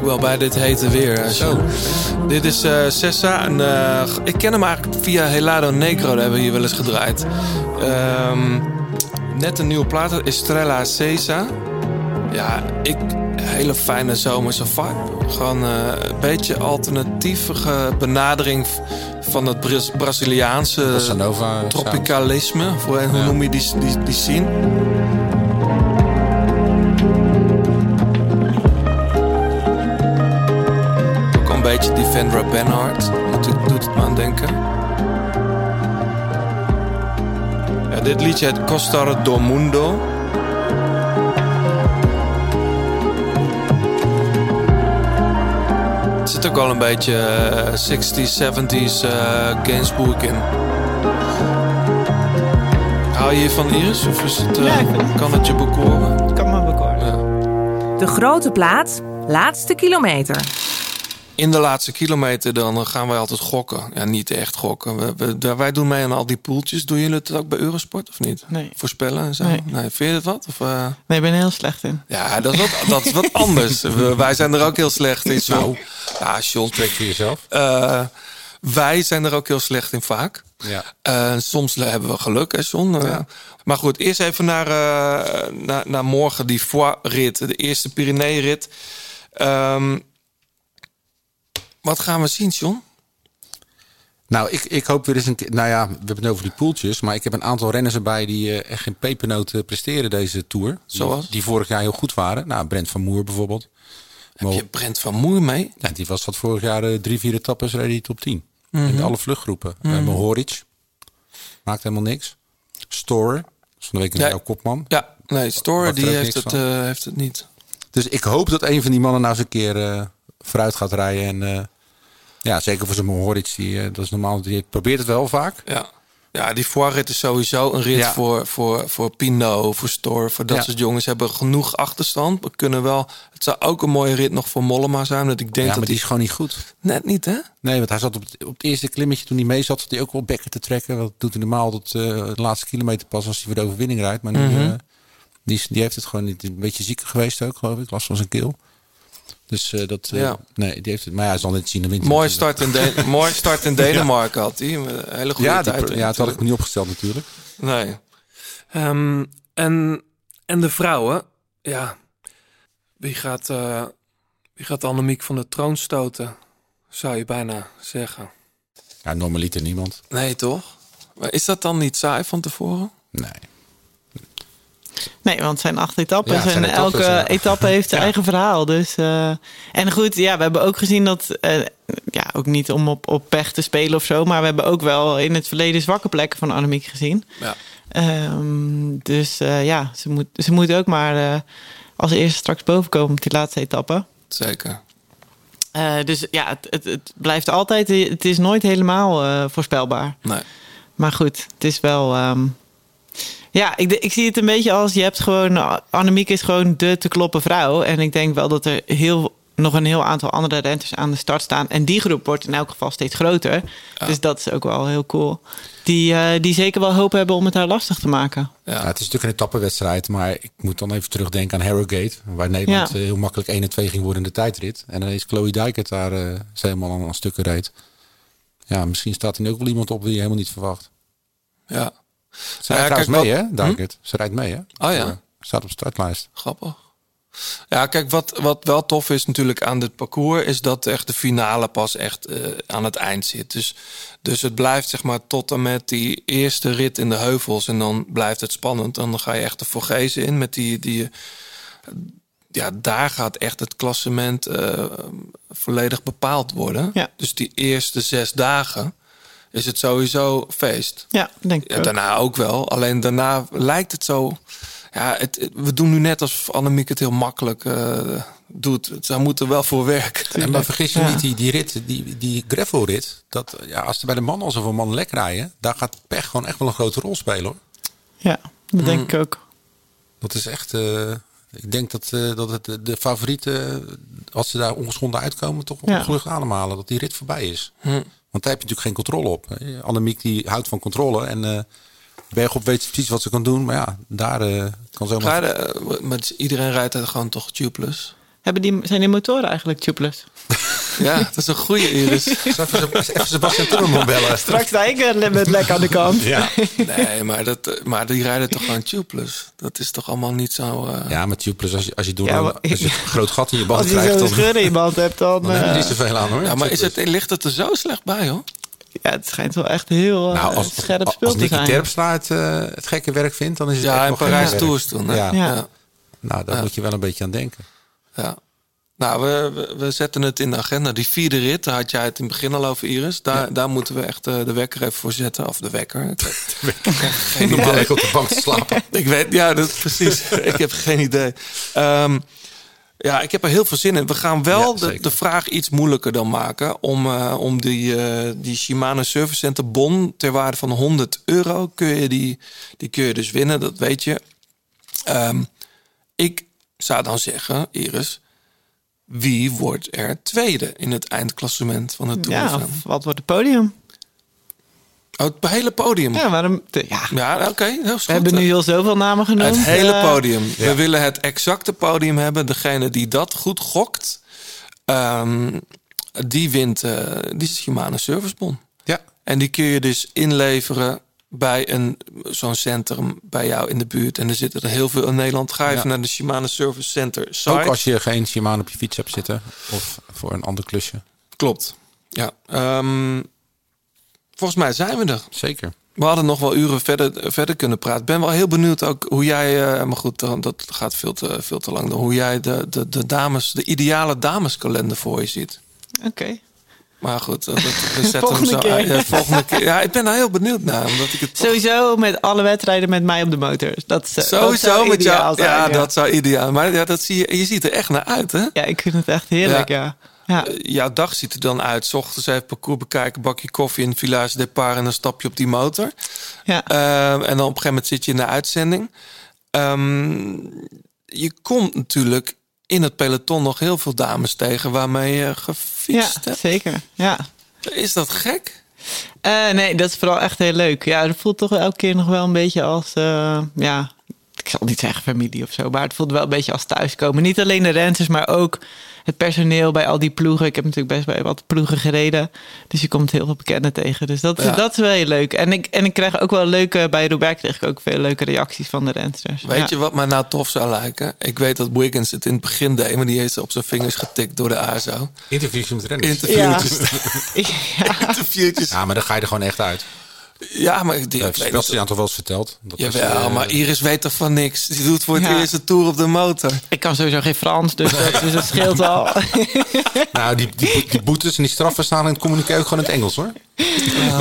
Wel bij dit hete weer. Zo. Dit is eh Sessa. En, eh, ik ken hem eigenlijk via Helado Negro. Daar hebben we hier wel eens gedraaid. Ehm, net een nieuwe plaat. Estrella Cesa. Ja, ik... Hele fijne zomerse vibe. Gewoon eh, een beetje alternatievige benadering van het Braziliaanse tropicalisme. Voor, hoe noem je die, die, die scene? Defendra Benhart. Moet ik- Doet het me aan denken. Ja, dit liedje heet Costar do Mundo. Er zit ook wel een beetje eh, 60s, 70s eh Gainsbourg in. Hou je hiervan, Iris? Of is het, eh, Ja, het- kan het je bekoren? Het kan me bekoren. De grote plaat, laatste kilometer. In de laatste kilometer dan gaan wij altijd gokken. Ja, niet echt gokken. We, wij doen mee aan al die poeltjes. Doen jullie het ook bij Eurosport of niet? Nee. Voorspellen en zo? Nee. Vind je het wat? Of, eh? Nee, ik ben er heel slecht in. Ja, dat is wat, dat is wat anders. We- wij zijn er ook heel slecht in. John. Nou, ja, John. Spreek voor jezelf. Eh, wij zijn er ook heel slecht in vaak. Ja. Eh, soms hebben we geluk, hè, John? Eh, maar goed, eerst even naar, eh, naar, naar morgen, die Foix-rit. De eerste Pyrenee-rit. Ehm, wat gaan we zien, John? Nou, ik, ik hoop weer eens een keer. Nou ja, we hebben het over die poeltjes. Maar ik heb een aantal renners erbij die eh, echt geen pepernoten presteren deze tour. Die- Zoals? Die, vorig jaar heel goed waren. Nou, Brent van Moer bijvoorbeeld. Heb je Brent van Moer mee? Ja, die was wat vorig jaar eh, drie, vier etappes hij top 10. Mhm. In alle vluchtgroepen. Hebben Horic. Maakt helemaal niks. Storer. is van de week een Ja. jouw kopman. Ja, nee, Store die heeft het, eh, heeft het niet. Dus ik hoop dat een van die mannen nou eens een keer eh, vooruit gaat rijden. En eh, ja, zeker voor zo'n Horic. Die, eh, dat is normaal. Die probeert het wel vaak. Ja. Ja, die Foix-rit is sowieso een rit Ja. voor, voor, voor Pinot, voor Store, voor dat Ja. soort jongens. hebben genoeg achterstand. We kunnen wel. Het zou ook een mooie rit nog voor Mollema zijn. Dat ik denk ja, dat maar die is gewoon niet goed. Net niet, hè? Nee, want hij zat op het, op het eerste klimmetje toen hij mee zat, zat hij ook wel bekken te trekken. Dat doet hij normaal tot eh, de laatste kilometer pas als hij voor de overwinning rijdt. Maar nu, Mhm. eh, die, die heeft het gewoon niet. Een beetje ziek geweest ook, geloof ik. Last van zijn keel. Dus eh, dat. eh, Ja. Nee, die heeft het. Maar ja, hij zal net zien de winter. Mooi start, in Den- mooi start in Denemarken had hij. Een hele goede Ja, die, tijd. ja, dat had ik me niet opgesteld natuurlijk. Nee. Ehm, en, en de vrouwen, ja. Wie gaat, eh, wie gaat Annemiek van de troon stoten? Zou je bijna zeggen. Ja, normaliter niemand. Nee, toch? Maar is dat dan niet saai van tevoren? Nee. Nee, want het zijn acht etappes Ja, zijn en etappes, elke ja. etappe heeft zijn Ja. eigen verhaal. Dus, eh, en goed, ja, we hebben ook gezien dat, eh, ja, ook niet om op, op pech te spelen of zo, maar we hebben ook wel in het verleden zwakke plekken van Annemiek gezien. Ja. Ehm, dus eh, ja, ze moet, ze moet ook maar als eerste straks boven komen op die laatste etappe. Zeker. Dus ja, het, het, het blijft altijd, het is nooit helemaal voorspelbaar. Nee. Maar goed, het is wel. ehm, ja, ik, ik zie het een beetje als je hebt gewoon. Annemiek is gewoon de te kloppen vrouw. En ik denk wel dat er heel, nog een heel aantal andere renters aan de start staan. En die groep wordt in elk geval steeds groter. Dus dat is ook wel heel cool. Die, eh, die zeker wel hoop hebben om het haar lastig te maken. Ja. het is natuurlijk een etappenwedstrijd, maar ik moet dan even terugdenken aan Harrogate, waar Nederland Ja. eh, heel makkelijk 1 en 2 ging worden in de tijdrit. En dan is Chloe Dijkert daar eh, ze helemaal aan, aan stukken reed. Ja, misschien staat er nu ook wel iemand op die je helemaal niet verwacht. Ja. Ze rijdt kijk, mee, wat- hè, Dijkert? Ze rijdt mee, hè? Oh ja? Ze Staat op startlijst. Grappig. Ja, kijk, wat, wat wel tof is natuurlijk aan dit parcours... is dat echt de finale pas echt eh, aan het eind zit. Dus, dus het blijft zeg maar tot en met die eerste rit in de heuvels... en dan blijft het spannend. Dan ga je echt de Vorgezen in met die... die ja, daar gaat echt het klassement eh, volledig bepaald worden. Ja. Dus die eerste zes dagen is het sowieso feest. Ja, denk ik. Ja, daarna ook wel. Alleen daarna lijkt het zo. Ja, het, het- we doen nu net als Annemiek het heel makkelijk eh, doet. Ze moeten wel voor werk. En maar vergis je niet, die, die rit, die, die gravelrit, dat, ja, als er bij de man al zoveel man lek rijden, daar gaat pech gewoon echt wel een grote rol spelen hoor. Ja, dat denk ik ook. Dat is echt, eh, ik denk dat, eh, dat het de- de favorieten, als ze daar ongeschonden uitkomen, toch Ja. ongelukkig ademhalen. Dat die rit voorbij is. Hm. Want daar heb je natuurlijk geen controle op. Annemiek die houdt van controle en eh Bergop weet precies wat ze kan doen. Maar ja, daar eh, kan zomaar... Rijden, met iedereen rijdt er gewoon toch tubeless. Hebben die, zijn die motoren eigenlijk tubeless? Ja, dat is een goede Iris. Even Sebastian Timmerman bellen. Straks sta ik met lek aan de kant. Ja. Nee, maar, dat, maar die rijden toch gewoon tubeless. Dat is toch allemaal niet zo... eh, Ja, met tubeless, als je, als je, door Ja, een, als je een groot gat in je band Als je krijgt... zo'n dan- scheur in je band hebt, dan... Dan heb je eh, niet zoveel aan hoor. Ja, maar is het, ligt het er zo slecht bij, hoor? Ja, het schijnt wel echt heel eh, Nou, als, scherp als, spul als te Nicky zijn. Terpstra het, eh, het gekke werk vindt, dan is het Ja, echt in wel gek Parijs werk. Tours toen, hè? Ja. Ja. Nou, daar Ja. moet je wel een beetje aan denken. Ja. Nou, we, we, we zetten het in de agenda. Die vierde rit, daar had jij het in het begin al over, Iris. Daar, daar moeten we echt eh, de wekker even voor zetten. Of de wekker. Ik heb geen Normaal idee. op de bank te slapen. Ik weet, ja, dat precies. ik heb geen idee. Ehm, ja, ik heb er heel veel zin in. We gaan wel de, de vraag iets moeilijker dan maken. Om, eh, om die, eh, die Shimano Service Center bon ter waarde van 100 euro kun je die, die kun je dus winnen. Dat weet je. Ehm, ik zou dan zeggen, Iris, wie wordt er tweede in het eindklassement van het Tour de Ja, of wat wordt het podium? Oh, het hele podium? Ja, waarom? de- ja. Ja, oké. heel goed. We hebben nu al zoveel namen genoemd. Het hele eh, podium. We willen het exacte podium hebben. Degene die dat goed gokt, ehm, die wint eh, die Shimano Servicebon. Ja. En die kun je dus inleveren bij een zo'n centrum bij jou in de buurt. En er zitten er heel veel in Nederland. Ga even Ja. naar de Shimano Service Center site. Ook als je geen Shimano op je fiets hebt zitten. Of voor een ander klusje. Klopt. Ja. Ehm, volgens mij zijn we er. Zeker. We hadden nog wel uren verder, verder kunnen praten. Ik ben wel heel benieuwd ook hoe jij, eh, maar goed, dat gaat veel te, veel te lang. dan, Hoe jij de, de, de dames, de ideale dameskalender voor je ziet. Oké. Maar goed, dat, we zetten Volgende hem zo keer. uit. Ja, volgende keer. Ja, ik ben daar heel benieuwd naar. Omdat ik het Sowieso met alle wedstrijden met mij op de motor. Dat, is, eh, dat sowieso zou met jou. zijn, ja, dat zou ideaal. Maar ja, dat zie je, je ziet er echt naar uit, hè? Ja, ik vind het echt heerlijk, ja. ja. Eh, Jouw dag ziet er dan uit. 's ochtends even parcours bekijken, bakje koffie in Village Depart en dan stap je op die motor. Ja. Ehm, en dan op een gegeven moment zit je in de uitzending. Ehm, je komt natuurlijk in het peloton nog heel veel dames tegen waarmee je gefietst Ja, hebt. zeker. Ja. Is dat gek? Eh, nee, dat is vooral echt heel leuk. Ja, het voelt toch elke keer nog wel een beetje als, eh, ja, ik zal niet zeggen familie of zo, maar het voelt wel een beetje als thuiskomen. Niet alleen de renners, maar ook het personeel bij al die ploegen. Ik heb natuurlijk best bij wat ploegen gereden, dus je komt heel veel bekenden tegen. Dus dat, Ja. dat is wel heel leuk. En ik, en ik krijg ook wel leuke, bij Roubaix kreeg ik ook veel leuke reacties van de rensters. Weet Ja. je wat mij nou tof zou lijken? Ik weet dat Wiggins het in het begin deed, maar die heeft ze op zijn vingers getikt door de ASO. Interviews met renners. Interviewtjes. Interviewtjes. Ja, maar dan ga je er gewoon echt uit. Ja, maar die, Dat ik heeft Sebastian het- toch wel eens verteld. Dat is, Jawel, eh, maar Iris weet toch van niks. Die doet voor het Ja. eerst een tour op de motor. Ik kan sowieso geen Frans, dus dat, dus dat scheelt al. Nou, die, die, die boetes en die straffen staan in het communiqué ook gewoon in het Engels hoor.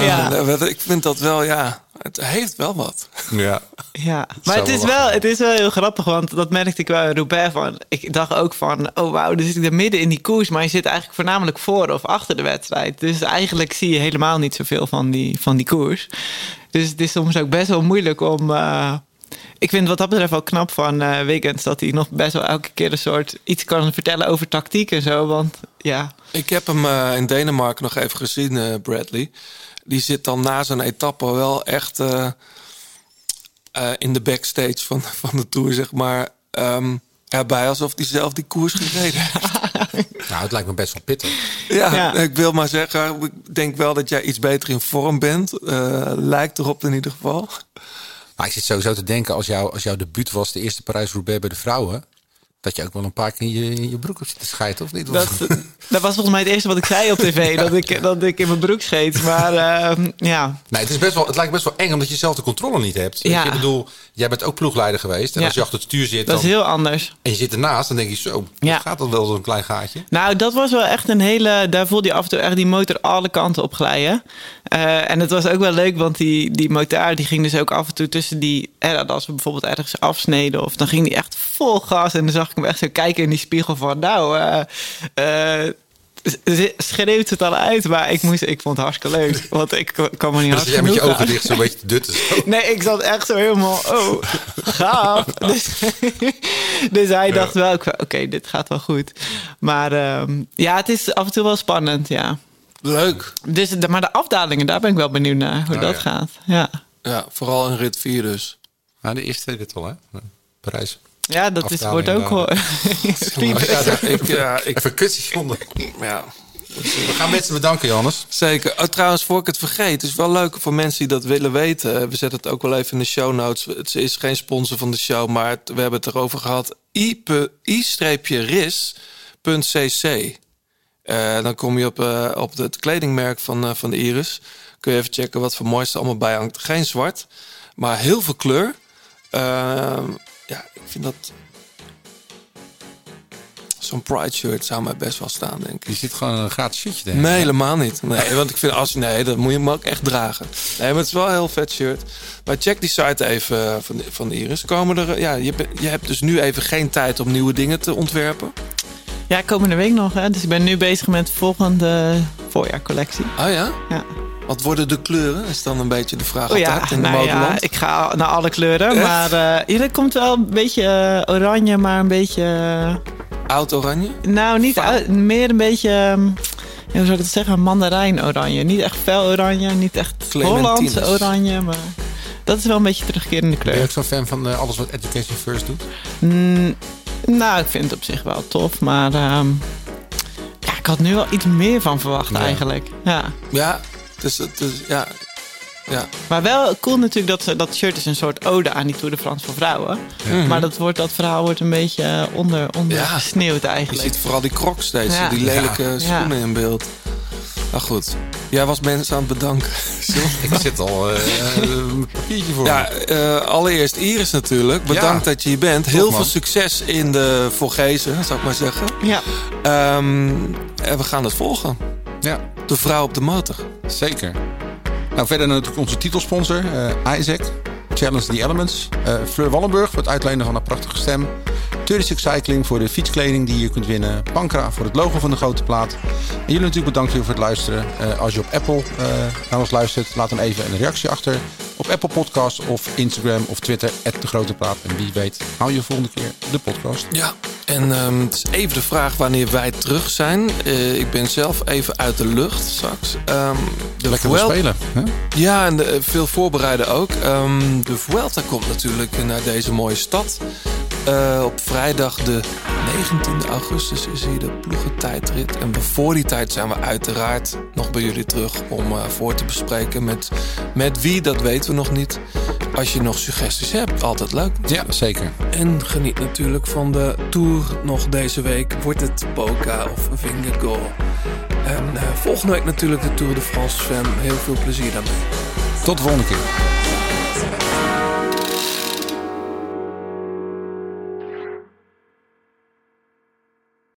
Ja. Ik vind dat wel, ja, het heeft wel wat. Ja. Ja, maar het is, wel wel, het is wel heel grappig, want dat merkte ik wel in Roubaix van. Ik dacht ook van, oh wauw, dan zit ik er midden in die koers, maar je zit eigenlijk voornamelijk voor of achter de wedstrijd. Dus eigenlijk zie je helemaal niet zoveel van die, van die koers. Dus het is soms ook best wel moeilijk om... eh, ik vind wat dat betreft wel knap van eh Wiggins, dat hij nog best wel elke keer een soort iets kan vertellen over tactiek en zo, want ja... Ik heb hem eh, in Denemarken nog even gezien, eh, Bradley. Die zit dan na zo'n etappe wel echt eh, eh, in de backstage van, van de Tour, zeg maar. ehm erbij alsof hij zelf die koers gereden heeft. Nou, het lijkt me best wel pittig. Ja, Ja. ik wil maar zeggen, ik denk wel dat jij iets beter in vorm bent. Eh, lijkt erop in ieder geval. Maar ik zit sowieso te denken, als, jou, als jouw debuut was de eerste Parijs-Roubaix bij de vrouwen... dat je ook wel een paar keer in je, in je broek zitten schijten, of niet? Dat, dat was volgens mij het eerste wat ik zei op tv, dat ik, dat ik in mijn broek scheet. Maar ehm, ja, Nee, het, is best wel, het lijkt best wel eng omdat je zelf de controle niet hebt. Ja. je, Ik bedoel, jij bent ook ploegleider geweest. En Ja. als je achter het stuur zit dat is dan, heel anders. en je zit ernaast, dan denk je zo, Ja. gaat dat wel zo'n klein gaatje? Nou, dat was wel echt een hele. Daar voelde je af en toe echt die motor alle kanten op glijden. Eh, en het was ook wel leuk, want die, die motor die ging dus ook af en toe tussen die. Hè, als we bijvoorbeeld ergens afsneden, of dan ging die echt vol gas. En dan zag ik hem echt zo kijken in die spiegel van. Nou, z- schreeuwt het al uit, maar ik, moest, ik vond het hartstikke leuk. Want ik kwam er niet hard zit jij met je ogen aan. dicht zo'n beetje te dutten. Zo. Nee, ik zat echt zo helemaal, oh, gaaf. Dus, dus hij dacht wel, oké, dit gaat wel goed. Maar ehm, ja, het is af en toe wel spannend, ja. Leuk. Dus, maar de afdalingen, daar ben ik wel benieuwd naar, hoe Oh, dat ja. gaat. Ja. Ja, vooral in rit 4 dus. Nou, de eerste dit wel, hè? Parijs. Ja, dat is, wordt ook wel... Ja, ik, ja, ik, Even ja, We gaan mensen bedanken, Johannes. Zeker. Oh, trouwens, voor ik het vergeet, het is wel leuk voor mensen die dat willen weten. We zetten het ook wel even in de show notes. Het is geen sponsor van de show, maar het- we hebben het erover gehad. i-ris.cc. Eh, dan kom je op, eh, op het kledingmerk van, eh, van de Iris. Kun je even checken wat voor moois er allemaal bij hangt. Geen zwart, maar heel veel kleur. Ehm, ja, ik vind dat... Zo'n Pride shirt zou mij best wel staan, denk ik. Je zit gewoon een gratis shirtje tegen. Nee, helemaal niet. Nee, want ik vind als nee, dat moet je hem ook echt dragen. Nee, maar het is wel een heel vet shirt. Maar check die site even eh, van, van Iris. Komen er, eh, ja, je, je hebt dus nu even geen tijd om nieuwe dingen te ontwerpen. Ja, komende week nog. Hè? Dus ik ben nu bezig met de volgende voorjaarcollectie. Oh ja? Ja. Wat worden de kleuren? Is dan een beetje de vraag Oh ja, in de nou ja, ik ga naar alle kleuren. Echt? Maar eh, er komt wel een beetje eh, oranje, maar een beetje... eh, Oud oranje? nou, niet oud, meer een beetje... ehm, ja, hoe zou ik dat zeggen? Mandarijn oranje. Niet echt fel oranje, niet echt. Hollandse oranje, maar... Dat is wel een beetje terugkerende Ben je kleur. ook zo'n fan van alles wat Education First doet? Mm, nou, ik vind het op zich wel tof, maar... ehm, ja, ik had nu wel iets meer van verwacht Ja. eigenlijk. Ja. Ja, dus, dus ja. ja. Maar wel cool natuurlijk dat ze- dat shirt is een soort ode aan die Tour de France voor vrouwen. Mhm. Maar dat, wordt, dat verhaal wordt een beetje eh, onder, onder Ja. gesneeuwd Je eigenlijk. ziet vooral die crocs steeds, Ja. die lelijke Ja. schoenen Ja. in beeld. Maar goed, jij was mensen aan het bedanken. Ik zit al eh, een papiertje voor. Ja, eh, allereerst Iris natuurlijk. Bedankt Ja. dat je hier bent. Heel veel succes in de Vorgezen, zou ik maar zeggen. Ja. Ehm, en we gaan het volgen. Ja. De vrouw op de motor. Zeker. Nou, verder natuurlijk onze titelsponsor, eh, Isaac. Challenge the Elements. Eh, Fleur Wallenburg voor het uitlenen van haar prachtige stem. 36 Cycling voor de fietskleding die je kunt winnen. Pankra voor het logo van de grote plaat. En jullie natuurlijk bedankt weer voor het luisteren. Eh, als je op Apple eh, naar ons luistert, laat dan even een reactie achter. Op Apple Podcast of Instagram of Twitter, de grote plaat. En wie weet, hou je volgende keer de podcast. Ja, en ehm, het is even de vraag wanneer wij terug zijn. Eh, ik ben zelf even uit de lucht straks. Ehm, de Lekker Vuel- spelen. Hè? Ja, en de- veel voorbereiden ook. Ehm, de Vuelta komt natuurlijk naar deze mooie stad. Eh, op vrijdag de 19 augustus is hier de ploegentijdrit. En voor die tijd zijn we uiteraard nog bij jullie terug om eh, voor te bespreken. Met, met wie, dat weten we nog niet. Als je nog suggesties hebt, altijd leuk. Ja, zeker. En geniet natuurlijk van de Tour nog deze week. Wordt het Boca of Vingegaard. En eh, volgende week natuurlijk de Tour de France. Heel veel plezier daarmee. Tot de volgende keer.